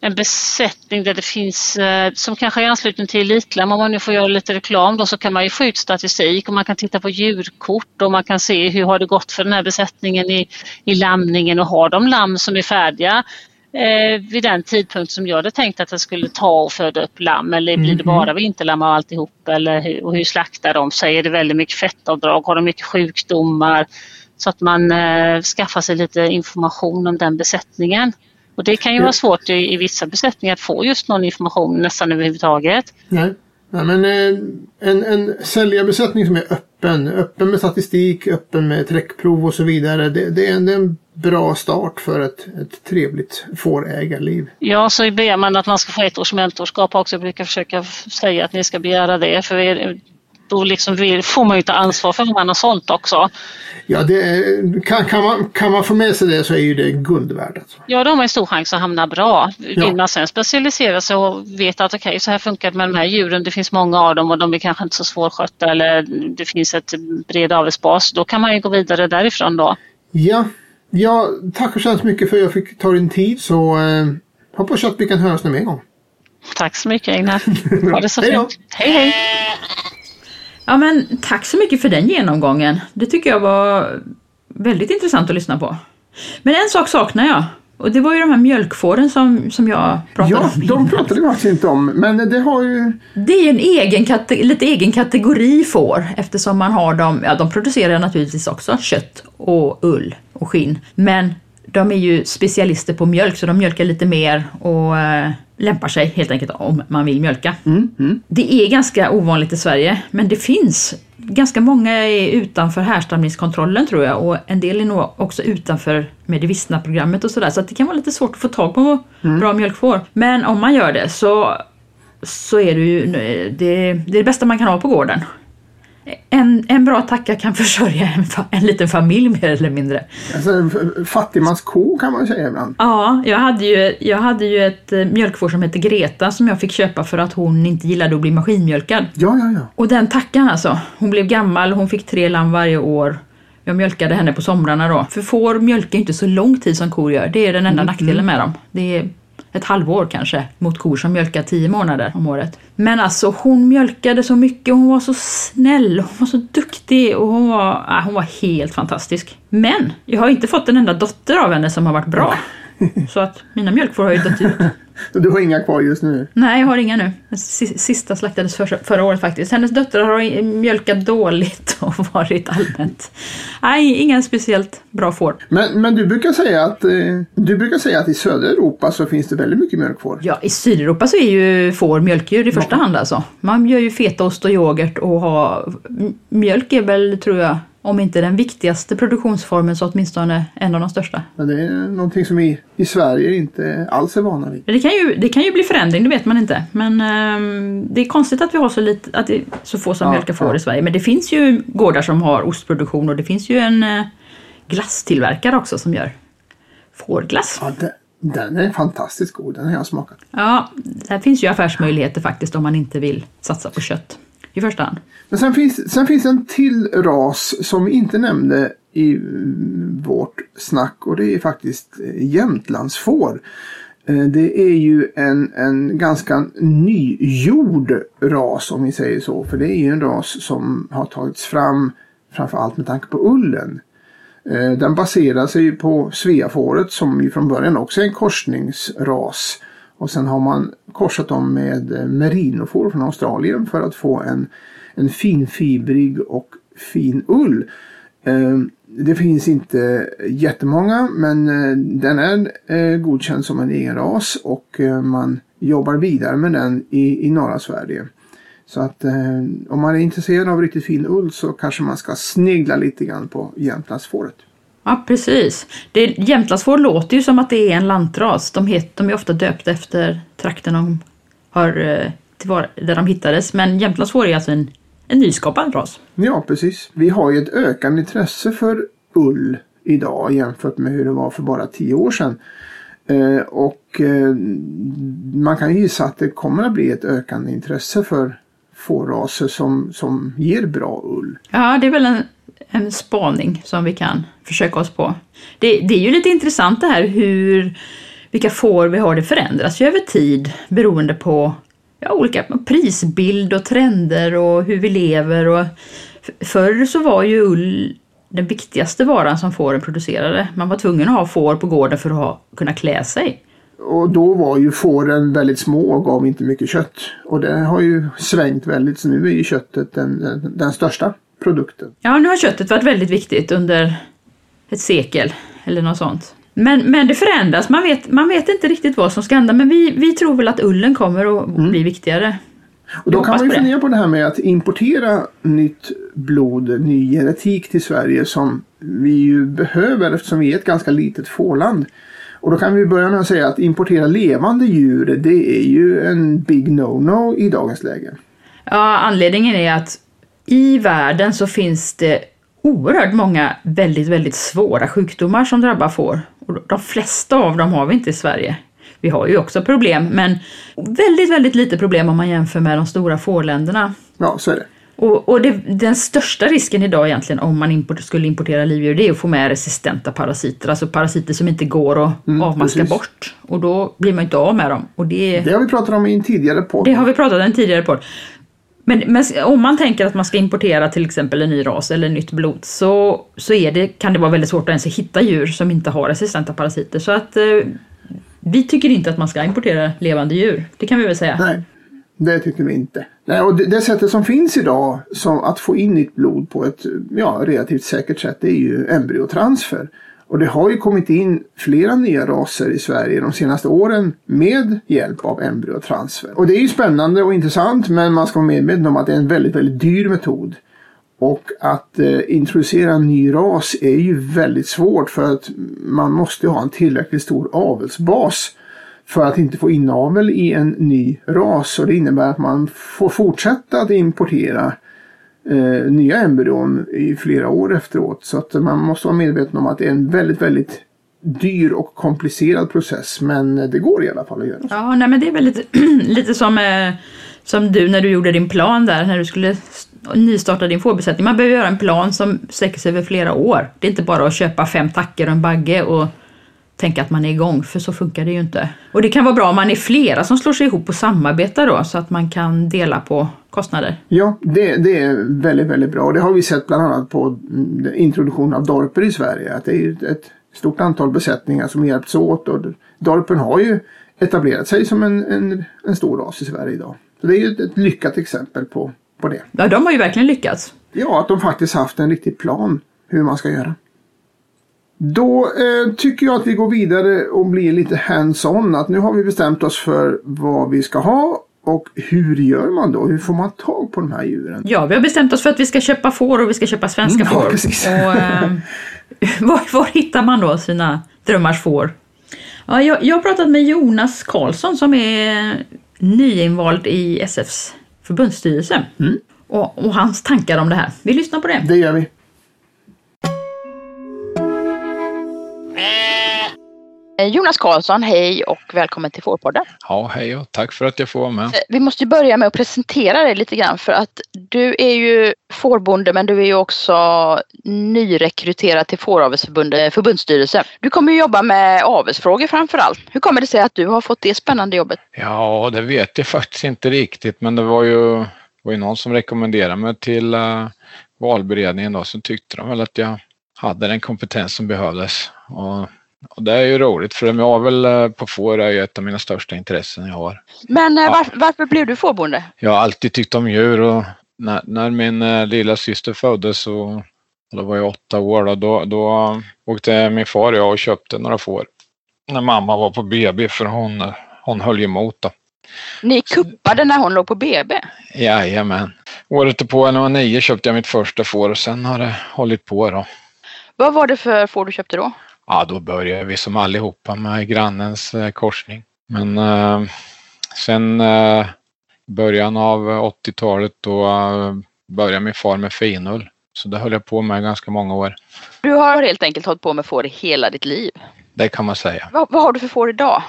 en besättning där det finns, eh, som kanske är i anslutning till Elitlam, om man nu får göra lite reklam då, så kan man ju få ut statistik och man kan titta på djurkort och man kan se hur har det gått för den här besättningen i, i lamningen och har de lamm som är färdiga eh, vid den tidpunkt som jag hade tänkt att det skulle ta och föda upp lamm eller blir det mhm. bara vinterlamm och alltihop eller hur, och hur slaktar de sig? Är det väldigt mycket fettavdrag? Har de mycket sjukdomar? Så att man eh, skaffar sig lite information om den besättningen. Och det kan ju vara svårt i, i vissa besättningar att få just någon information nästan överhuvudtaget. Nej. Nej, men eh, en, en säljarbesättning som är öppen, öppen med statistik, öppen med träckprov och så vidare. Det, det, är, en, en bra start för ett, ett trevligt fårägarliv. Ja, så begär man att man ska få ett års mentorskap också. Jag brukar försöka säga att ni ska begära det. För då liksom får man ju ta ansvar för man har sålt också. Ja, det, kan, kan, man, kan man få med sig det så är ju det guld värt. Alltså. Ja, då har man stor chans att hamna bra. Vill ja. man sen specialisera sig och veta att okej, okay, så här funkar det med de här djuren, det finns många av dem och de är kanske inte så svårskötta eller det finns ett bred avelsbas, då kan man ju gå vidare därifrån då. Ja, ja tack så hemskt mycket för att jag fick ta din tid så eh, hoppas att vi kan höras någon mer gång. Tack så mycket Einar. Ha det så fint. Hej hej! Ja men tack så mycket för den genomgången. Det tycker jag var väldigt intressant att lyssna på. Men en sak saknar jag. Och det var ju de här mjölkfåren som, som jag pratade ja, om. Ja, de pratade vi faktiskt inte om. Men det har ju... Det är en egen lite egen kategori får eftersom man har dem, ja de producerar naturligtvis också kött och ull och skinn. Men de är ju specialister på mjölk så de mjölkar lite mer och äh, lämpar sig helt enkelt om man vill mjölka. Mm, mm. Det är ganska ovanligt i Sverige men det finns ganska många är utanför härstamningskontrollen tror jag och en del är nog också utanför Medivistna-programmet och sådär så det kan vara lite svårt att få tag på mm. bra mjölkfår. Men om man gör det så, så är det ju det, det, är det bästa man kan ha på gården en, en bra tacka kan försörja en, en liten familj mer eller mindre. Alltså, fattigmans ko kan man säga ibland. Ja, jag hade ju, jag hade ju ett eh, mjölkfår som hette Greta som jag fick köpa för att hon inte gillade att bli maskinmjölkad. Ja, ja, ja. Och den tackan alltså. Hon blev gammal, hon fick tre lamm varje år. Jag mjölkade henne på somrarna då. För får mjölkar inte så lång tid som kor gör. Det är den enda mm. nackdelen med dem. Det är ett halvår kanske mot kor som mjölkar tio månader om året. Men alltså hon mjölkade så mycket, hon var så snäll, hon var så duktig och hon var, äh, hon var helt fantastisk. Men jag har inte fått en enda dotter av henne som har varit bra. Så att mina mjölkfår har ju dött ut. Du har inga kvar just nu? Nej, jag har inga nu. Den si- Sista slaktades förra, förra året faktiskt. Hennes döttrar har mjölkat dåligt och varit allmänt... Nej, inga speciellt bra får. Men, men du, brukar säga att, eh, du brukar säga att i södra Europa så finns det väldigt mycket mjölkfår. Ja, i Sydeuropa så är ju får mjölkdjur i första hand alltså. Man gör ju fetaost och yoghurt och har... Mjölk är väl, tror jag, om inte den viktigaste produktionsformen så åtminstone en av de största. Men det är någonting som vi i Sverige inte alls är vana vid. Det kan, ju, det kan ju bli förändring, det vet man inte. Men ehm, det är konstigt att vi har så, lite, att det så få som Ja, mjölkar får ja. i Sverige. Men det finns ju gårdar som har ostproduktion och det finns ju en eh, glasstillverkare också som gör fårglass. Ja, den, den är fantastiskt god, den har jag smakat. Ja, där finns ju affärsmöjligheter faktiskt om man inte vill satsa på kött i första hand. Men sen finns, sen finns en till ras som vi inte nämnde i vårt snack och det är faktiskt eh, jämtlandsfår. Eh, det är ju en, en ganska nygjord ras om vi säger så. För det är ju en ras som har tagits fram framförallt med tanke på ullen. Eh, den baserar sig på sveafåret som ju från början också är en korsningsras. Och sen har man korsat dem med eh, merinofår från Australien för att få en, en finfibrig och fin ull. Ehm, det finns inte jättemånga men eh, den är eh, godkänd som en egen ras och man jobbar vidare med den i, i norra Sverige. Så att om man är intresserad av riktigt fin ull så kanske man ska snegla lite grann på jämtlandsfåret. Ja, precis. Det, Jämtlandsfår låter ju som att det är en lantras. De, het, de är ofta döpta efter trakten de har, eh, tillvara, där de hittades. Men Jämtlandsfår är alltså en, en nyskapad ras. Ja, precis. Vi har ju ett ökande intresse för ull idag jämfört med hur det var för bara tio år sedan. Eh, och eh, man kan gissa att det kommer att bli ett ökande intresse för fårraser som, som ger bra ull. Ja, det är väl en, en spaning som vi kan försöka oss på. Det, det är ju lite intressant det här hur vilka får vi har. Det förändras ju över tid beroende på ja, olika prisbild och trender och hur vi lever. Och förr så var ju ull den viktigaste varan som fåren producerade. Man var tvungen att ha får på gården för att ha, kunna klä sig. Och då var ju fåren väldigt små och gav inte mycket kött. Och det har ju svängt väldigt så nu är ju köttet den, den, den största produkten. Ja, nu har köttet varit väldigt viktigt under ett sekel eller något sånt. Men, men det förändras, man vet, man vet inte riktigt vad som ska hända men vi, vi tror väl att ullen kommer att bli viktigare. Och då kan man ju fundera på det här med att importera nytt blod, ny genetik till Sverige som vi ju behöver eftersom vi är ett ganska litet fårland. Och då kan vi börja med att säga att importera levande djur det är ju en big no-no i dagens läge. Ja, anledningen är att i världen så finns det oerhört många väldigt, väldigt svåra sjukdomar som drabbar får. Och de flesta av dem har vi inte i Sverige. Vi har ju också problem, men väldigt, väldigt lite problem om man jämför med de stora fårländerna. Ja, så är det. Och, och det, den största risken idag egentligen om man import, skulle importera livdjur det är att få med resistenta parasiter, alltså parasiter som inte går att Mm, avmaska precis. bort. Och då blir man inte av med dem. Och det, Det har vi pratat om i en tidigare podd. det har vi pratat om en tidigare på. Men, men om man tänker att man ska importera till exempel en ny ras eller nytt blod så, så är det, kan det vara väldigt svårt att ens hitta djur som inte har resistenta parasiter. Så att eh, vi tycker inte att man ska importera levande djur. Det kan vi väl säga. Nej, det tycker vi inte. Nej, och det, det sättet som finns idag som att få in nytt blod på ett ja, relativt säkert sätt det är ju embryotransfer. Och det har ju kommit in flera nya raser i Sverige de senaste åren med hjälp av embryotransfer. Och det är ju spännande och intressant men man ska vara medveten om att det är en väldigt, väldigt dyr metod. Och att eh, introducera en ny ras är ju väldigt svårt för att man måste ha en tillräckligt stor avelsbas för att inte få inavel i en ny ras. Och det innebär att man får fortsätta att importera eh, nya embryon i flera år efteråt. Så att man måste vara medveten om att det är en väldigt, väldigt dyr och komplicerad process. Men det går i alla fall att göra. Ja, nej men det är väl lite, lite som, eh, som du när du gjorde din plan där, när du skulle nystarta din fårbesättning. Man behöver göra en plan som sträcker sig över flera år. Det är inte bara att köpa fem tackor och en bagge och tänka att man är igång, för så funkar det ju inte. Och det kan vara bra om man är flera som slår sig ihop och samarbetar då, så att man kan dela på kostnader. Ja, det, det är väldigt, väldigt bra. Det har vi sett bland annat på mm, introduktionen av Dorper i Sverige. Att det är ett stort antal besättningar som hjälps åt. Och Dorpen har ju etablerat sig som en, en, en stor ras i Sverige idag. Så det är ju ett, ett lyckat exempel på, på det. Ja, de har ju verkligen lyckats. Ja, att de faktiskt haft en riktig plan hur man ska göra. Då eh, tycker jag att vi går vidare och blir lite hands-on. Att nu har vi bestämt oss för vad vi ska ha och hur gör man då? Hur får man tag på de här djuren? Ja, vi har bestämt oss för att vi ska köpa får och vi ska köpa svenska Mm, ja, får. precis. Och, eh, var, var hittar man då sina drömmars får? Ja, jag, jag har pratat med Jonas Karlsson som är nyinvald i SFs förbundsstyrelse. Mm. Och, och hans tankar om det här. Vi lyssnar på det. Det gör vi. Eh, Jonas Karlsson, hej och välkommen till Fårpodden. Ja, hej och tack för att jag får vara med. Eh, Vi måste börja med att presentera dig lite grann för att du är ju fårbonde men du är ju också nyrekryterad till Fåravelsförbundet förbundsstyrelse. Du kommer ju jobba med avelsfrågor framför allt. Hur kommer det sig att du har fått det spännande jobbet? Ja, det vet jag faktiskt inte riktigt, men det var ju, var ju någon som rekommenderade mig till uh, valberedningen då, så tyckte de väl att jag hade den kompetens som behövdes. Och, och det är ju roligt för med avel eh, på får är ju ett av mina största intressen jag har. Men eh, Ja. varför, blev du fårbonde? Jag har alltid tyckt om djur och när, när min eh, lilla syster föddes så och då var jag åtta år då, då, då åkte min far och jag och köpte några får. När mamma var på BB för hon, hon höll emot då. Ni kuppade när hon låg på BB. Jajamän. Året på när jag var nio köpte jag mitt första får och sen har det hållit på då. Vad var det för får du köpte då? Ja, då började vi som allihopa med grannens eh, korsning. Men eh, sen eh, början av 80-talet då började min far med finull. Så det höll jag på med ganska många år. Du har helt enkelt hållit på med får i hela ditt liv. Det kan man säga. Vad, vad har du för får idag?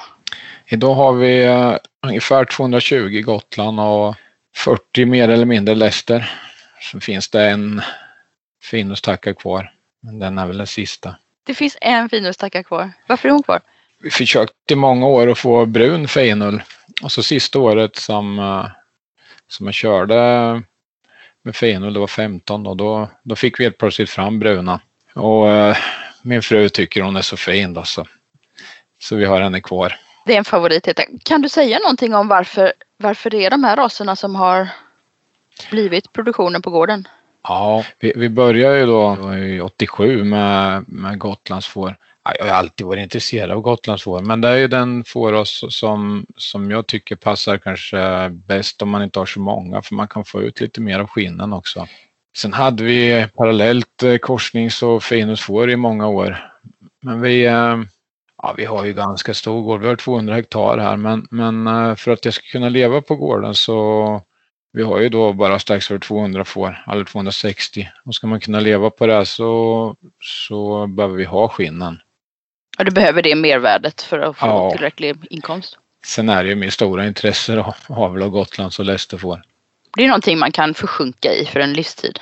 Idag har vi eh, ungefär 220 Gotland och 40 mer eller mindre läster. Så finns det en finustacka kvar. Men den är väl den sista. Det finns en finustacka kvar. Varför är hon kvar? Vi försökte i många år att få brun finull. Och så sista året som, eh, som jag körde med finull, det var 15 då, då, då fick vi helt plötsligt fram bruna. Och eh, min fru tycker hon är så fin då så, så vi har henne kvar. Det är en favorit helt. Kan du säga någonting om varför, varför det är de här raserna som har blivit produktionen på gården? Ja, vi, vi började ju då 87 med, med Gotlandsfår. Jag har alltid varit intresserad av Gotlandsfår men det är ju den fåras som, som jag tycker passar kanske bäst om man inte har så många för man kan få ut lite mer av skinnen också. Sen hade vi parallellt eh, korsnings och finusfår i många år. Men vi, eh, ja, vi har ju ganska stor gård, vi har 200 hektar här men, men eh, för att jag ska kunna leva på gården så vi har ju då bara strax över 200 får, eller 260. Och ska man kunna leva på det så, så behöver vi ha skinnen. Ja, du behöver det mervärdet för att få Ja. tillräcklig inkomst. Sen är det ju min stora intresse då, avel av Gotlands och lästerfår. Det är någonting man kan försjunka i för en livstid.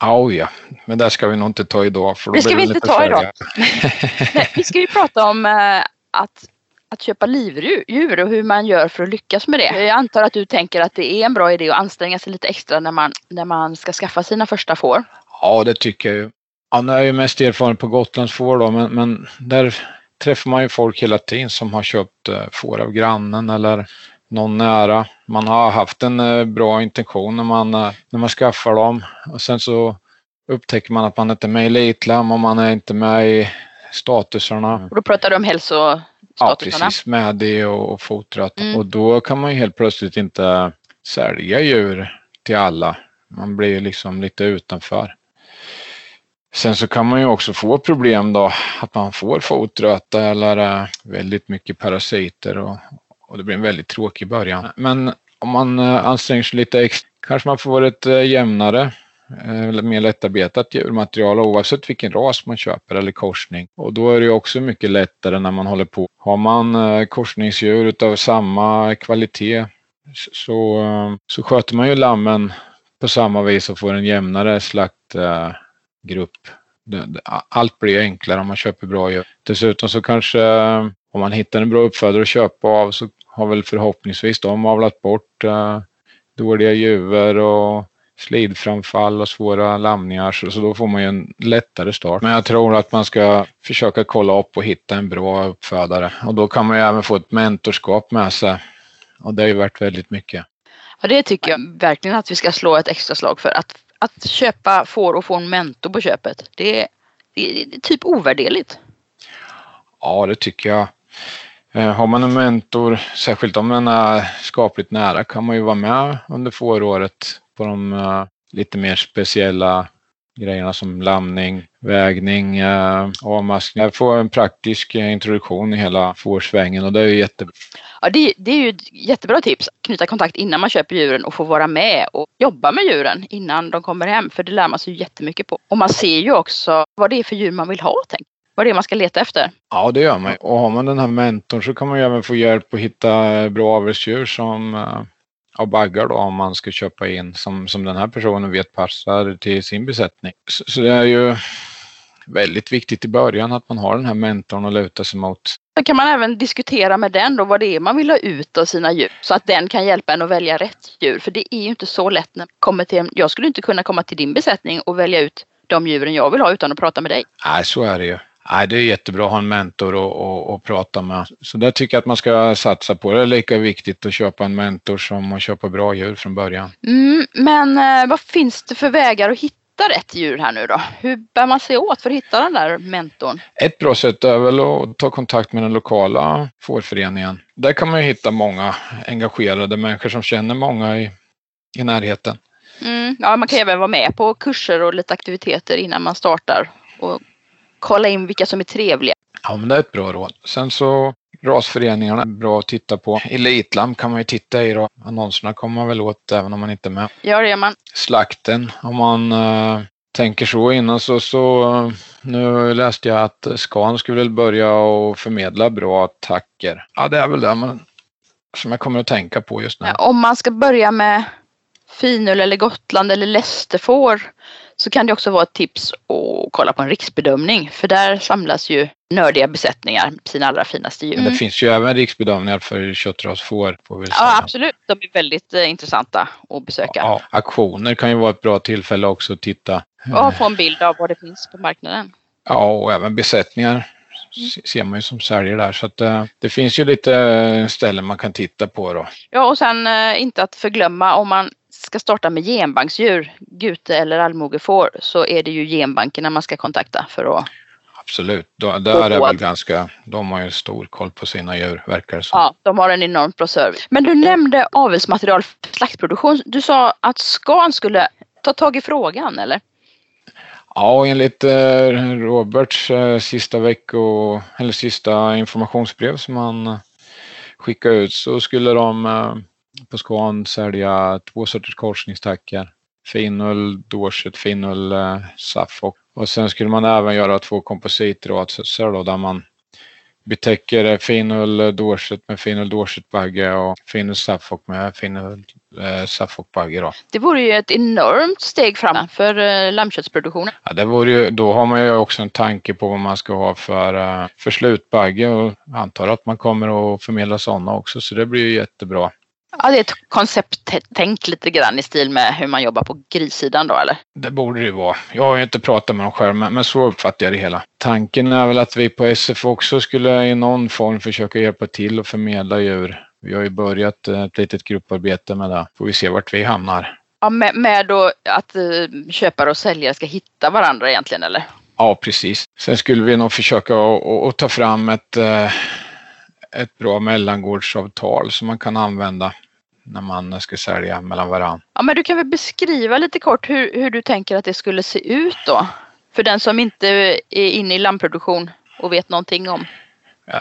Oh ja, men det ska vi nog inte ta idag. För då Det ska vi inte ta idag. Nej, vi ska ju prata om eh, att, att köpa livdjur och hur man gör för att lyckas med det. Jag antar att du tänker att det är en bra idé att anstränga sig lite extra när man, när man ska skaffa sina första får. Ja, det tycker jag ju. Ja, nu är jag ju mest erfaren på Gotlandsfår då, men, men där träffar man ju folk hela tiden som har köpt eh, får av grannen eller någon nära. Man har haft en eh, bra intention när man, eh, när man skaffar dem och sen så upptäcker man att man inte är med i Elitlam och man är inte med i statusarna. Och då pratar du om Ja, precis. Med det och, och fotrat. Mm. Och då kan man ju helt plötsligt inte sälja djur till alla. Man blir ju liksom lite utanför. Sen så kan man ju också få problem då att man får fotröta eller eh, väldigt mycket parasiter och, och det blir en väldigt tråkig början. Men om man eh, anstränger sig lite extra kanske man får ett eh, jämnare Eh, eller mer lättarbetat djurmaterial oavsett vilken ras man köper eller korsning. Och då är det ju också mycket lättare när man håller på. Har man eh, korsningsdjur utav samma kvalitet så, eh, så sköter man ju lammen på samma vis och får en jämnare slaktgrupp. Allt blir enklare om man köper bra djur. Dessutom så kanske om man hittar en bra uppfödare att köpa av så har väl förhoppningsvis de avlat bort dåliga djur och slidframfall och svåra lamningar så, så då får man ju en lättare start. Men jag tror att man ska försöka kolla upp och hitta en bra uppfödare och då kan man ju även få ett mentorskap med sig och det är ju värt väldigt mycket. Ja, det tycker jag verkligen att vi ska slå ett extra slag för. Att, att köpa får och få en mentor på köpet, det är, det är typ ovärderligt. Ja, det tycker jag. Eh, har man en mentor, särskilt om den är skapligt nära, kan man ju vara med under fåråret på de uh, lite mer speciella grejerna som lamning, vägning, uh, avmaskning. Få en praktisk introduktion i hela fårsvängen och det är ju jättebra. Ja, det, det, är ju ett jättebra tips. Knyta kontakt innan man köper djuren och få vara med och jobba med djuren innan de kommer hem. För det lär man sig jättemycket på. Och man ser ju också vad det är för djur man vill ha. Tänk. Vad det är man ska leta efter. Ja, det gör man. Och har man den här mentorn så kan man ju även få hjälp att hitta bra avelsdjur som av baggar då om man ska köpa in som, som den här personen vet passar till sin besättning. Så, så det är ju väldigt viktigt i början att man har den här mentorn att luta sig mot. Så kan man även diskutera med den då vad det är man vill ha ut av sina djur. Så att den kan hjälpa en att välja rätt djur. För det är ju inte så lätt när man kommer till, jag skulle inte kunna komma till din besättning och välja ut de djuren jag vill ha utan att prata med dig. Nej, så är det ju. Nej, det är jättebra att ha en mentor och, och, och prata med. Så det tycker jag att man ska satsa på. Det är lika viktigt att köpa en mentor som att köpa bra djur från början. Mm, men eh, vad finns det för vägar att hitta rätt djur här nu då? Hur bär man sig åt för att hitta den där mentorn? Ett bra sätt är väl att ta kontakt med den lokala fårföreningen. Där kan man ju hitta många engagerade människor som känner många i, i närheten. Mm, ja, man kan även vara med på kurser och lite aktiviteter innan man startar och kolla in vilka som är trevliga. Ja, men det är ett bra råd. Sen så rasföreningarna är bra att titta på. Elitlam kan man ju titta i då. Annonserna kommer man väl åt även om man inte är med. Ja, det gör man. Slakten, om man uh, tänker så innan så, så uh, nu läste jag att Scan skulle börja och förmedla bra attacker. Ja, det är väl det man, som jag kommer att tänka på just nu. Ja, om man ska börja med finull eller Gotland eller lästerfår så kan det också vara ett tips att kolla på en riksbedömning för där samlas ju nördiga besättningar sina allra finaste djur. Men det finns ju även riksbedömningar för köttrasfår. Ja absolut, de är väldigt eh, intressanta att besöka. Ja, auktioner kan ju vara ett bra tillfälle också att titta. Och få en bild av vad det finns på marknaden. Ja, och även besättningar ser man ju som säljer där. Så att, uh, det finns ju lite eh, ställen man kan titta på då. Ja, och sen uh, inte att förglömma om man ska starta med genbanksdjur, gute eller allmogefår, så är det ju genbankerna man ska kontakta för att Absolut, där är väl ganska, de har ju stor koll på sina djur verkar det som. Ja, de har en enormt bra service. Men du nämnde avelsmaterial för slaktproduktion. Du sa att Scan skulle ta tag i frågan eller? Ja, enligt eh, Roberts eh, sista vecko, eller sista informationsbrev som han skickade ut så skulle de på Scan sälja två sorters korsningstackar. Finull, Dorset, Finull, eh, Suffolk. Och sen skulle man även göra två kompositradsar då där man betäcker Finull Dorset med Finull Dorset-bagge och Finull Suffolk med Finull eh, Suffolk-bagge. Då. Det vore ju ett enormt steg fram för eh, lammköttsproduktionen. Ja, det vore ju, då har man ju också en tanke på vad man ska ha för, eh, för slutbagge och antar att man kommer att förmedla sådana också så det blir ju jättebra. Ja, det är ett koncepttänk lite grann i stil med hur man jobbar på grissidan då eller? Det borde det vara. Jag har ju inte pratat med dem själv men så uppfattar jag det hela. Tanken är väl att vi på SF också skulle i någon form försöka hjälpa till och förmedla djur. Vi har ju börjat ett litet grupparbete med det. Får vi se vart vi hamnar. Ja, med, med då att uh, köpare och säljare ska hitta varandra egentligen eller? Ja, precis. Sen skulle vi nog försöka att ta fram ett uh, ett bra mellangårdsavtal som man kan använda när man ska sälja mellan varandra. Ja, men du kan väl beskriva lite kort hur, hur du tänker att det skulle se ut då? För den som inte är inne i lammproduktion och vet någonting om.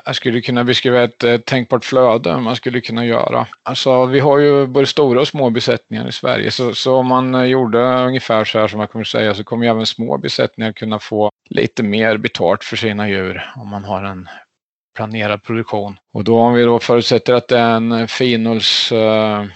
Jag skulle kunna beskriva ett, tänkbart flöde man skulle kunna göra. Alltså, vi har ju både stora och små besättningar i Sverige så, så om man gjorde ungefär så här som jag kommer att säga så kommer även små besättningar kunna få lite mer betalt för sina djur om man har en planerad produktion. Och då om vi då förutsätter att det är en finullsbas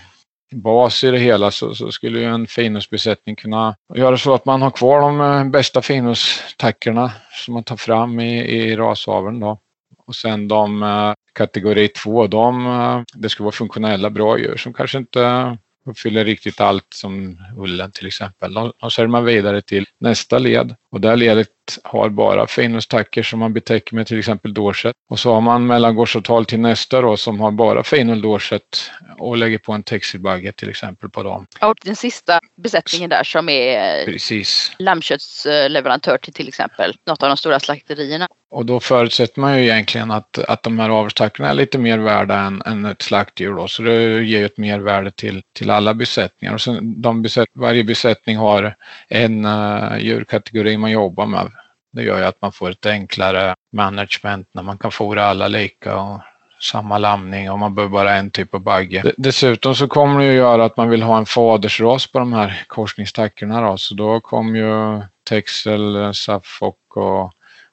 eh, i det hela så, så skulle ju en finullsbesättning kunna göra så att man har kvar de eh, bästa finullstackorna som man tar fram i, i rashaveln då. Och sen de eh, kategori 2, de, det ska vara funktionella bra djur som kanske inte uppfyller riktigt allt som ullen till exempel. De, de säljer man vidare till nästa led och det ledet har bara finullstacker som man betäcker med till exempel dorset. Och så har man mellangårdsavtal till nästa då som har bara finulldorset och lägger på en textilbagge till exempel på dem. Och den sista besättningen där som är Precis. lammköttsleverantör till till exempel något av de stora slakterierna. Och då förutsätter man ju egentligen att, att de här avelstackorna är lite mer värda än, än ett slaktdjur då. Så det ger ju ett mervärde till, till alla besättningar. Och sen de besätt, varje besättning har en uh, djurkategori man jobbar med. Det gör ju att man får ett enklare management när man kan fora alla lika och samma lamning och man behöver bara en typ av bagge. Dessutom så kommer det ju göra att man vill ha en fadersras på de här korsningstackorna då. Så då kommer ju Texel, Suffolk och,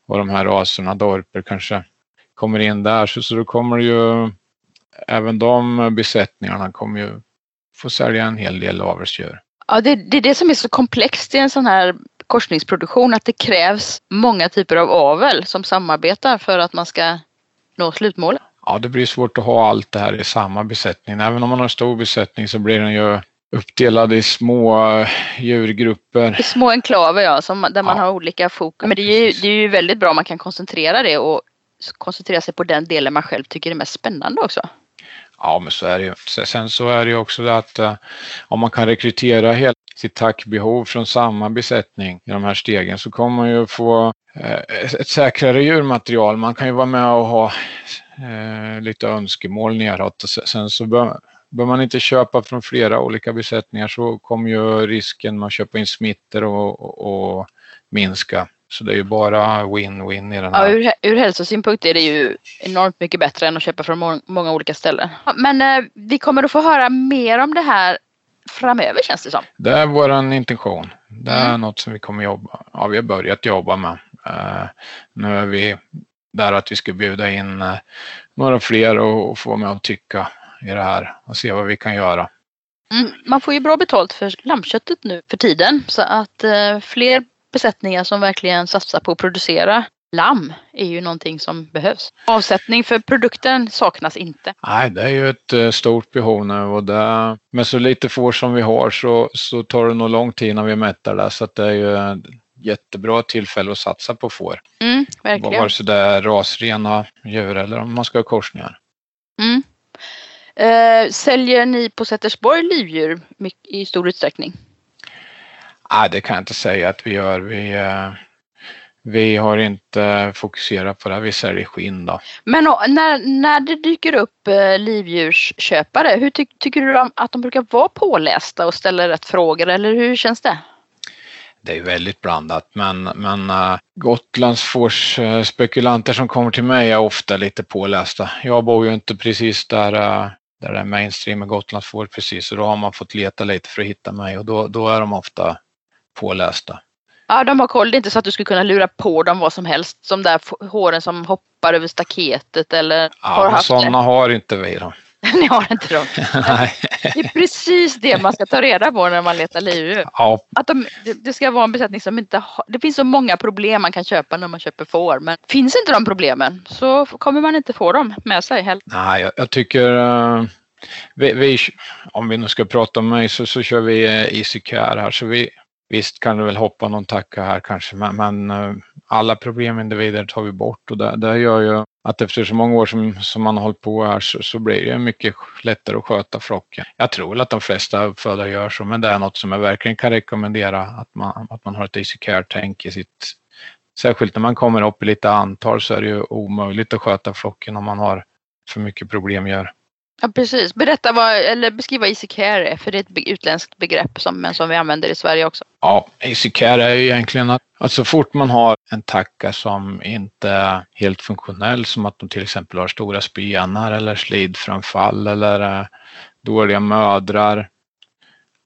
och de här raserna, Dorper kanske, kommer in där. Så, så då kommer ju även de besättningarna kommer ju få sälja en hel del avelsdjur. Ja, det, det är det som är så komplext i en sån här korsningsproduktion att det krävs många typer av avel som samarbetar för att man ska nå slutmålet. Ja, det blir svårt att ha allt det här i samma besättning. Även om man har en stor besättning så blir den ju uppdelad i små eh, djurgrupper. I små enklaver ja, som, där man ja. har olika fokus. Men det är, ju, det är ju väldigt bra om man kan koncentrera det och koncentrera sig på den delen man själv tycker är mest spännande också. Ja, men så är det ju. Sen så är det ju också det att uh, om man kan rekrytera hela sitt tackbehov från samma besättning i de här stegen så kommer man ju få uh, ett säkrare djurmaterial. Man kan ju vara med och ha uh, lite önskemål neråt. Sen så bör, bör man inte köpa från flera olika besättningar så kommer ju risken med att köpa in smittor och, och, och minska. Så det är ju bara win-win i den här. Ja, ur, ur hälsosynpunkt är det ju enormt mycket bättre än att köpa från må många olika ställen. Men eh, vi kommer att få höra mer om det här framöver känns det som. Det är vår intention. Det är mm. något som vi kommer jobba, ja vi har börjat jobba med. Uh, nu är vi där att vi ska bjuda in uh, några fler och, och få med att tycka i det här och se vad vi kan göra. Mm, man får ju bra betalt för lammköttet nu för tiden så att uh, fler besättningar som verkligen satsar på att producera lamm är ju någonting som behövs. Avsättning för produkten saknas inte. Nej, det är ju ett eh, stort behov nu och det, med så lite får som vi har så, så tar det nog lång tid innan vi mättar det så att det är ju jättebra tillfälle att satsa på får. Mm, verkligen. Vare sig det är rasrena djur eller om man ska ha korsningar. Mm. Eh, säljer ni på Sättersborg livdjur i stor utsträckning? Nej, det kan jag inte säga att vi gör. Vi, eh, vi har inte fokuserat på det. Vi säljer skinn då. Men när, när det dyker upp eh, livdjursköpare, hur ty tycker du att de brukar vara pålästa och ställa rätt frågor eller hur känns det? Det är väldigt blandat men, men uh, Gotlandsfors uh, spekulanter som kommer till mig är ofta lite pålästa. Jag bor ju inte precis där uh, där det är mainstream med Gotlandsfår precis och då har man fått leta lite för att hitta mig och då, då är de ofta pålästa. Ja, de har koll. Det är inte så att du skulle kunna lura på dem vad som helst. Som där håren som hoppar över staketet eller ja, har haft sådana det. har inte vi då. Ni har inte dem? Nej. Det är precis det man ska ta reda på när man letar livdjur. Ja. Att de, det ska vara en besättning som inte har... Det finns så många problem man kan köpa när man köper får. Men finns inte de problemen så kommer man inte få dem med sig heller. Nej, jag, jag tycker... Uh, vi, vi, om vi nu ska prata om mig så, så kör vi uh, Easy Care här. Så vi, Visst kan du väl hoppa någon tacka här kanske, men, men eh, alla problemindivider tar vi bort och det, det gör ju att efter så många år som, som man har hållit på här så, så blir det mycket lättare att sköta flocken. Jag tror att de flesta uppfödare gör så, men det är något som jag verkligen kan rekommendera att man, att man har ett easy care-tänk i sitt... Särskilt när man kommer upp i lite antal så är det ju omöjligt att sköta flocken om man har för mycket problem gör. Ja precis. Berätta vad, eller beskriva easy care är, för det är ett utländskt begrepp som, men som vi använder i Sverige också. Ja, easy care är ju egentligen att, att så fort man har en tacka som inte är helt funktionell, som att de till exempel har stora spenar eller slidframfall eller eh, dåliga mödrar,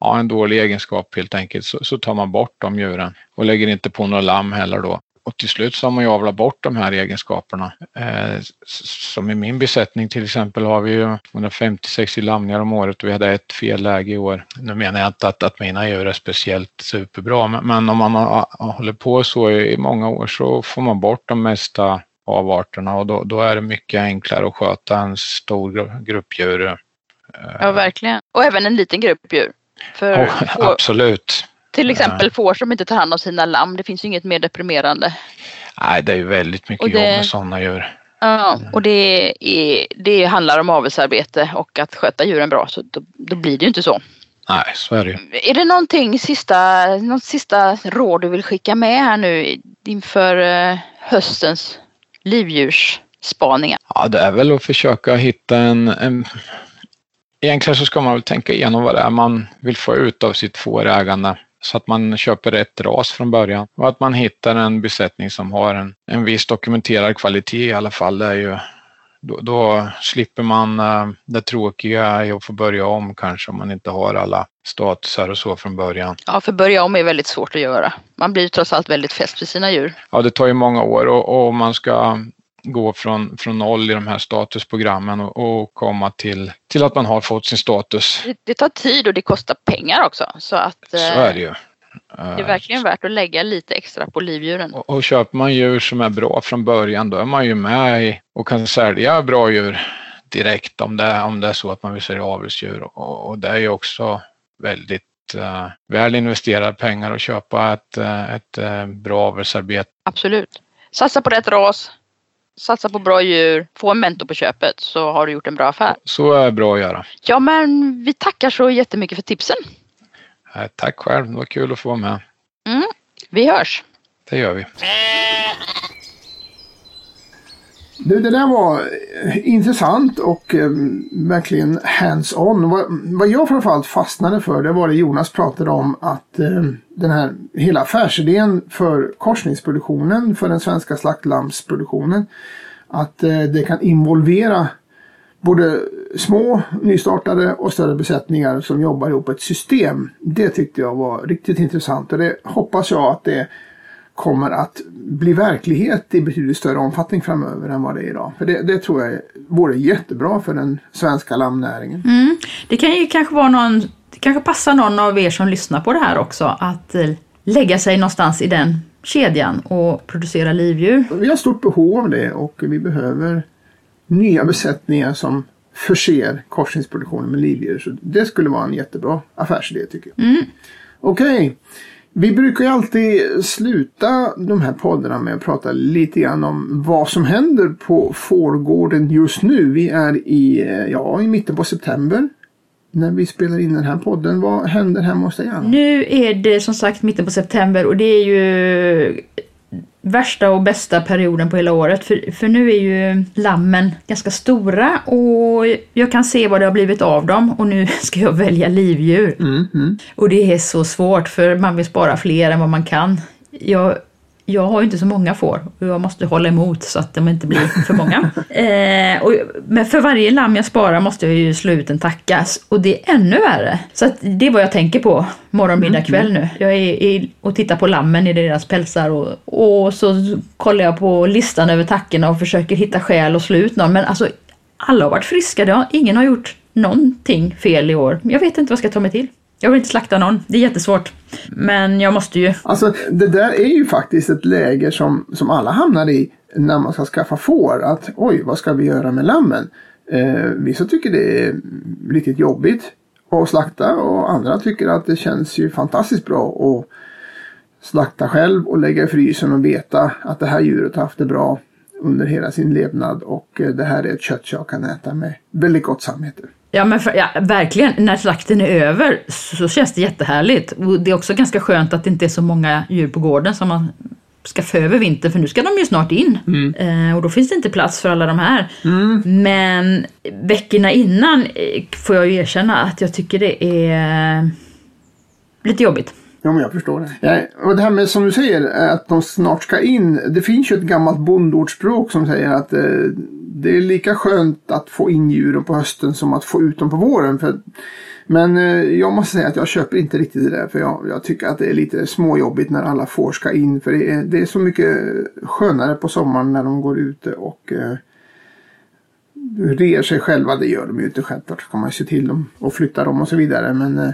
ja, en dålig egenskap helt enkelt, så, så tar man bort de djuren och lägger inte på några lamm heller då och till slut så har man ju avlat bort de här egenskaperna. Eh, som i min besättning till exempel har vi ju 150-60 lamningar om året och vi hade ett fel läge i år. Nu menar jag inte att, att mina djur är speciellt superbra men, men om man har, håller på så i, många år så får man bort de mesta avarterna och då, då, är det mycket enklare att sköta en stor grupp djur Ja, verkligen. Och även en liten grupp djur. För får, absolut. Till exempel får som inte tar hand om sina lamm, det finns ju inget mer deprimerande. Nej, det är ju väldigt mycket Och det- jobb med sådana djur. Ja, och det, är, det handlar om avelsarbete och att sköta djuren bra, så då, då blir det ju inte så. Nej, så är det ju. Är det någonting sista, något sista råd du vill skicka med här nu inför eh, höstens livdjursspaningar? Ja, det är väl att försöka hitta en, en... Egentligen så ska man väl tänka igenom vad det är man vill få ut av sitt fårägande. Så att man köper rätt ras från början. Och att man hittar en besättning som har en, en viss dokumenterad kvalitet i alla fall. Det är ju, då, då slipper man eh, det tråkiga i att få börja om kanske om man inte har alla statusar och så från början. Ja, för börja om är väldigt svårt att göra. Man blir trots allt väldigt fäst vid sina djur. Ja, det tar ju många år och, och man ska gå från, från noll i de här statusprogrammen och, och komma till, till att man har fått sin status. Det, det tar tid och det kostar pengar också. Så att Så eh, är det ju. det är verkligen värt att lägga lite extra på livdjuren. Och, och köper man djur som är bra från början då är man ju med i, och kan sälja bra djur direkt om det, om det är så att man vill sälja avelsdjur. Och, och det är ju också väldigt eh, väl investerade pengar att köpa ett, eh, ett eh, bra avelsarbete. Absolut. Satsa på rätt ras. Satsa på bra djur. Få en mentor på köpet så har du gjort en bra affär. Så är bra att göra. Ja, men vi tackar så jättemycket för tipsen. Eh, Tack själv, det var kul att få vara med. Vi hörs. Det gör vi. Du, det där var eh, intressant och eh, verkligen hands-on. Vad, vad jag framförallt fastnade för det var det Jonas pratade om att eh, den här hela affärsidén för korsningsproduktionen, för den svenska slaktlammsproduktionen, att eh, det kan involvera både små nystartade och större besättningar som jobbar ihop ett system. Det tyckte jag var riktigt intressant och det hoppas jag att det kommer att bli verklighet i betydligt större omfattning framöver än vad det är idag. För det, det tror jag vore jättebra för den svenska lammnäringen. Mm. Det kan ju kanske vara någon, det kanske passar någon av er som lyssnar på det här också att eh, lägga sig någonstans i den kedjan och producera livdjur. Vi har stort behov av det och vi behöver nya besättningar som förser korsningsproduktionen med livdjur. Så det skulle vara en jättebra affärsidé tycker jag. Okej. Vi brukar ju alltid sluta de här poddarna med att prata lite grann om vad som händer på fårgården just nu. Vi är i, eh, ja, i mitten på september när vi spelar in den här podden. Vad händer hemma hos dig Anna? Nu är det som sagt mitten på september och det är ju värsta och bästa perioden på hela året. För, för nu är ju lammen ganska stora och jag kan se vad det har blivit av dem och nu ska jag välja livdjur. Mm, mm. Och det är så svårt för man vill spara fler än vad man kan. Jag, jag har ju inte så många får och jag måste hålla emot så att de inte blir för många. eh, och, men för varje lamm jag sparar måste jag ju slå ut en tackas och det är ännu värre. Så att det är vad jag tänker på morgon, middag, kväll nu. Jag är i, och tittar på lammen i deras pälsar och, och så kollar jag på listan över tackorna och försöker hitta skäl och slå ut någon. Men alltså alla har varit friska, ingen har gjort någonting fel i år. Jag vet inte vad jag ska ta mig till. Jag vill inte slakta någon, det är jättesvårt. Men jag måste ju. Alltså det där är ju faktiskt ett läge som, som alla hamnar i när man ska skaffa får. Att oj, vad ska vi göra med lammen? Eh, vissa tycker det är riktigt jobbigt att slakta och andra tycker att det känns ju fantastiskt bra att slakta själv och lägga i frysen och veta att det här djuret har haft det bra under hela sin levnad och eh, det här är ett kött jag kan äta med väldigt gott samvete. Ja men för, ja, verkligen, när slakten är över så känns det jättehärligt. Och det är också ganska skönt att det inte är så många djur på gården som man ska få över vintern för nu ska de ju snart in. Eh, och då finns det inte plats för alla de här. Men veckorna innan eh, får jag ju erkänna att jag tycker det är lite jobbigt. Ja, men jag förstår det. Ja, och det här med som du säger att de snart ska in. Det finns ju ett gammalt bondordspråk som säger att eh, det är lika skönt att få in djuren på hösten som att få ut dem på våren. För, men eh, jag måste säga att jag köper inte riktigt det där. För jag, jag tycker att det är lite småjobbigt när alla får ska in. För det är, det är så mycket skönare på sommaren när de går ute och eh, rear sig själva. Det gör de ju inte självklart. ska man ju se till dem och flytta dem och så vidare. Men eh,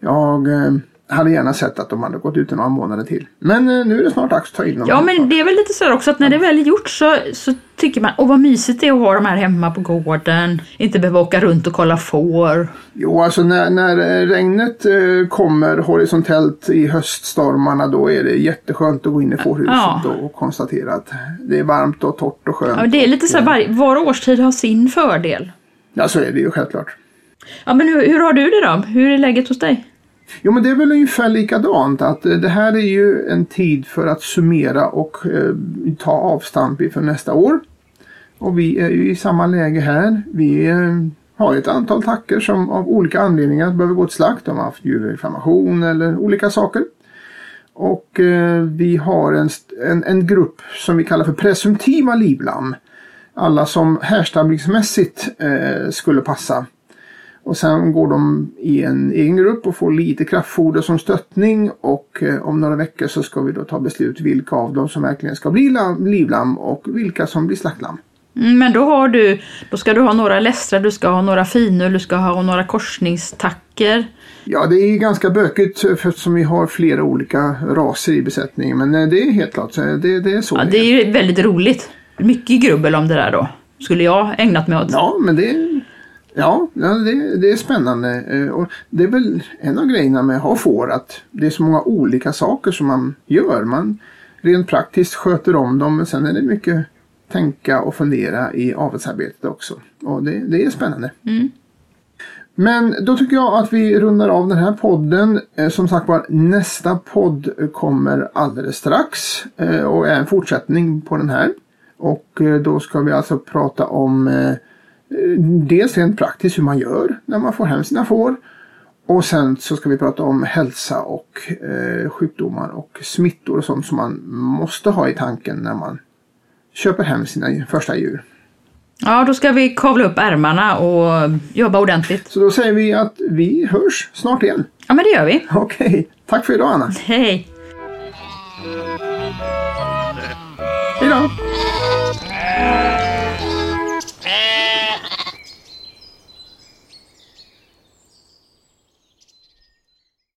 jag... Eh, hade gärna sett att de hade gått ut några månader till. Men eh, nu är det snart dags att ta in dem. Ja, men det är väl lite så också att när det väl är gjort så, så tycker man, åh vad mysigt det är att ha de här hemma på gården. Inte behöva åka runt och kolla får. Jo, alltså när, när eh, regnet eh, kommer horisontellt i höststormarna då är det jätteskönt att gå in i fårhuset Ja. och konstatera att det är varmt och torrt och skönt. Ja, det är lite så här, var, var årstid har sin fördel. Ja, så är det ju självklart. Ja, men hur, hur har du det då? Hur är läget hos dig? Jo, men det är väl ungefär likadant. Att eh, det här är ju en tid för att summera och eh, ta avstamp inför nästa år. Och vi är ju i samma läge här. Vi eh, har ett antal tacker som av olika anledningar behöver gå till slakt. De har haft djurinflammation eller olika saker. Och eh, vi har en, en, en grupp som vi kallar för presumtiva livlamm. Alla som härstamningsmässigt eh, skulle passa. Och sen går de i en egen grupp och får lite kraftfoder som stöttning och eh, om några veckor så ska vi då ta beslut vilka av dem som verkligen ska bli la- livlamm och vilka som blir slaktlamm. Mm, Men då har du, då ska du ha några lästrar, du ska ha några finor, du ska ha några korsningstacker. Ja, det är ganska bökigt eftersom vi har flera olika raser i besättningen men eh, det är helt klart, det, det är så Ja, det är. väldigt roligt. Mycket grubbel om det där då. Skulle jag ägnat mig åt. Ja, men det ja, det, det är spännande. Eh, Och det är väl en av grejerna med att ha får att det är så många olika saker som man gör. Man rent praktiskt sköter om dem men sen är det mycket tänka och fundera i avelsarbetet också. Och det, det är spännande. Men då tycker jag att vi rundar av den här podden. Eh, Som sagt var, nästa podd kommer alldeles strax eh, och är en fortsättning på den här. Och då ska vi alltså prata om dels rent praktiskt hur man gör när man får hem sina får. Och sen så ska vi prata om hälsa och eh, sjukdomar och smittor och sånt som man måste ha i tanken när man köper hem sina första djur. Ja, då ska vi kavla upp ärmarna och jobba ordentligt. Så då säger vi att vi hörs snart igen. Ja, men det gör vi. Okej, tack för idag Anna. Hej! Hej då!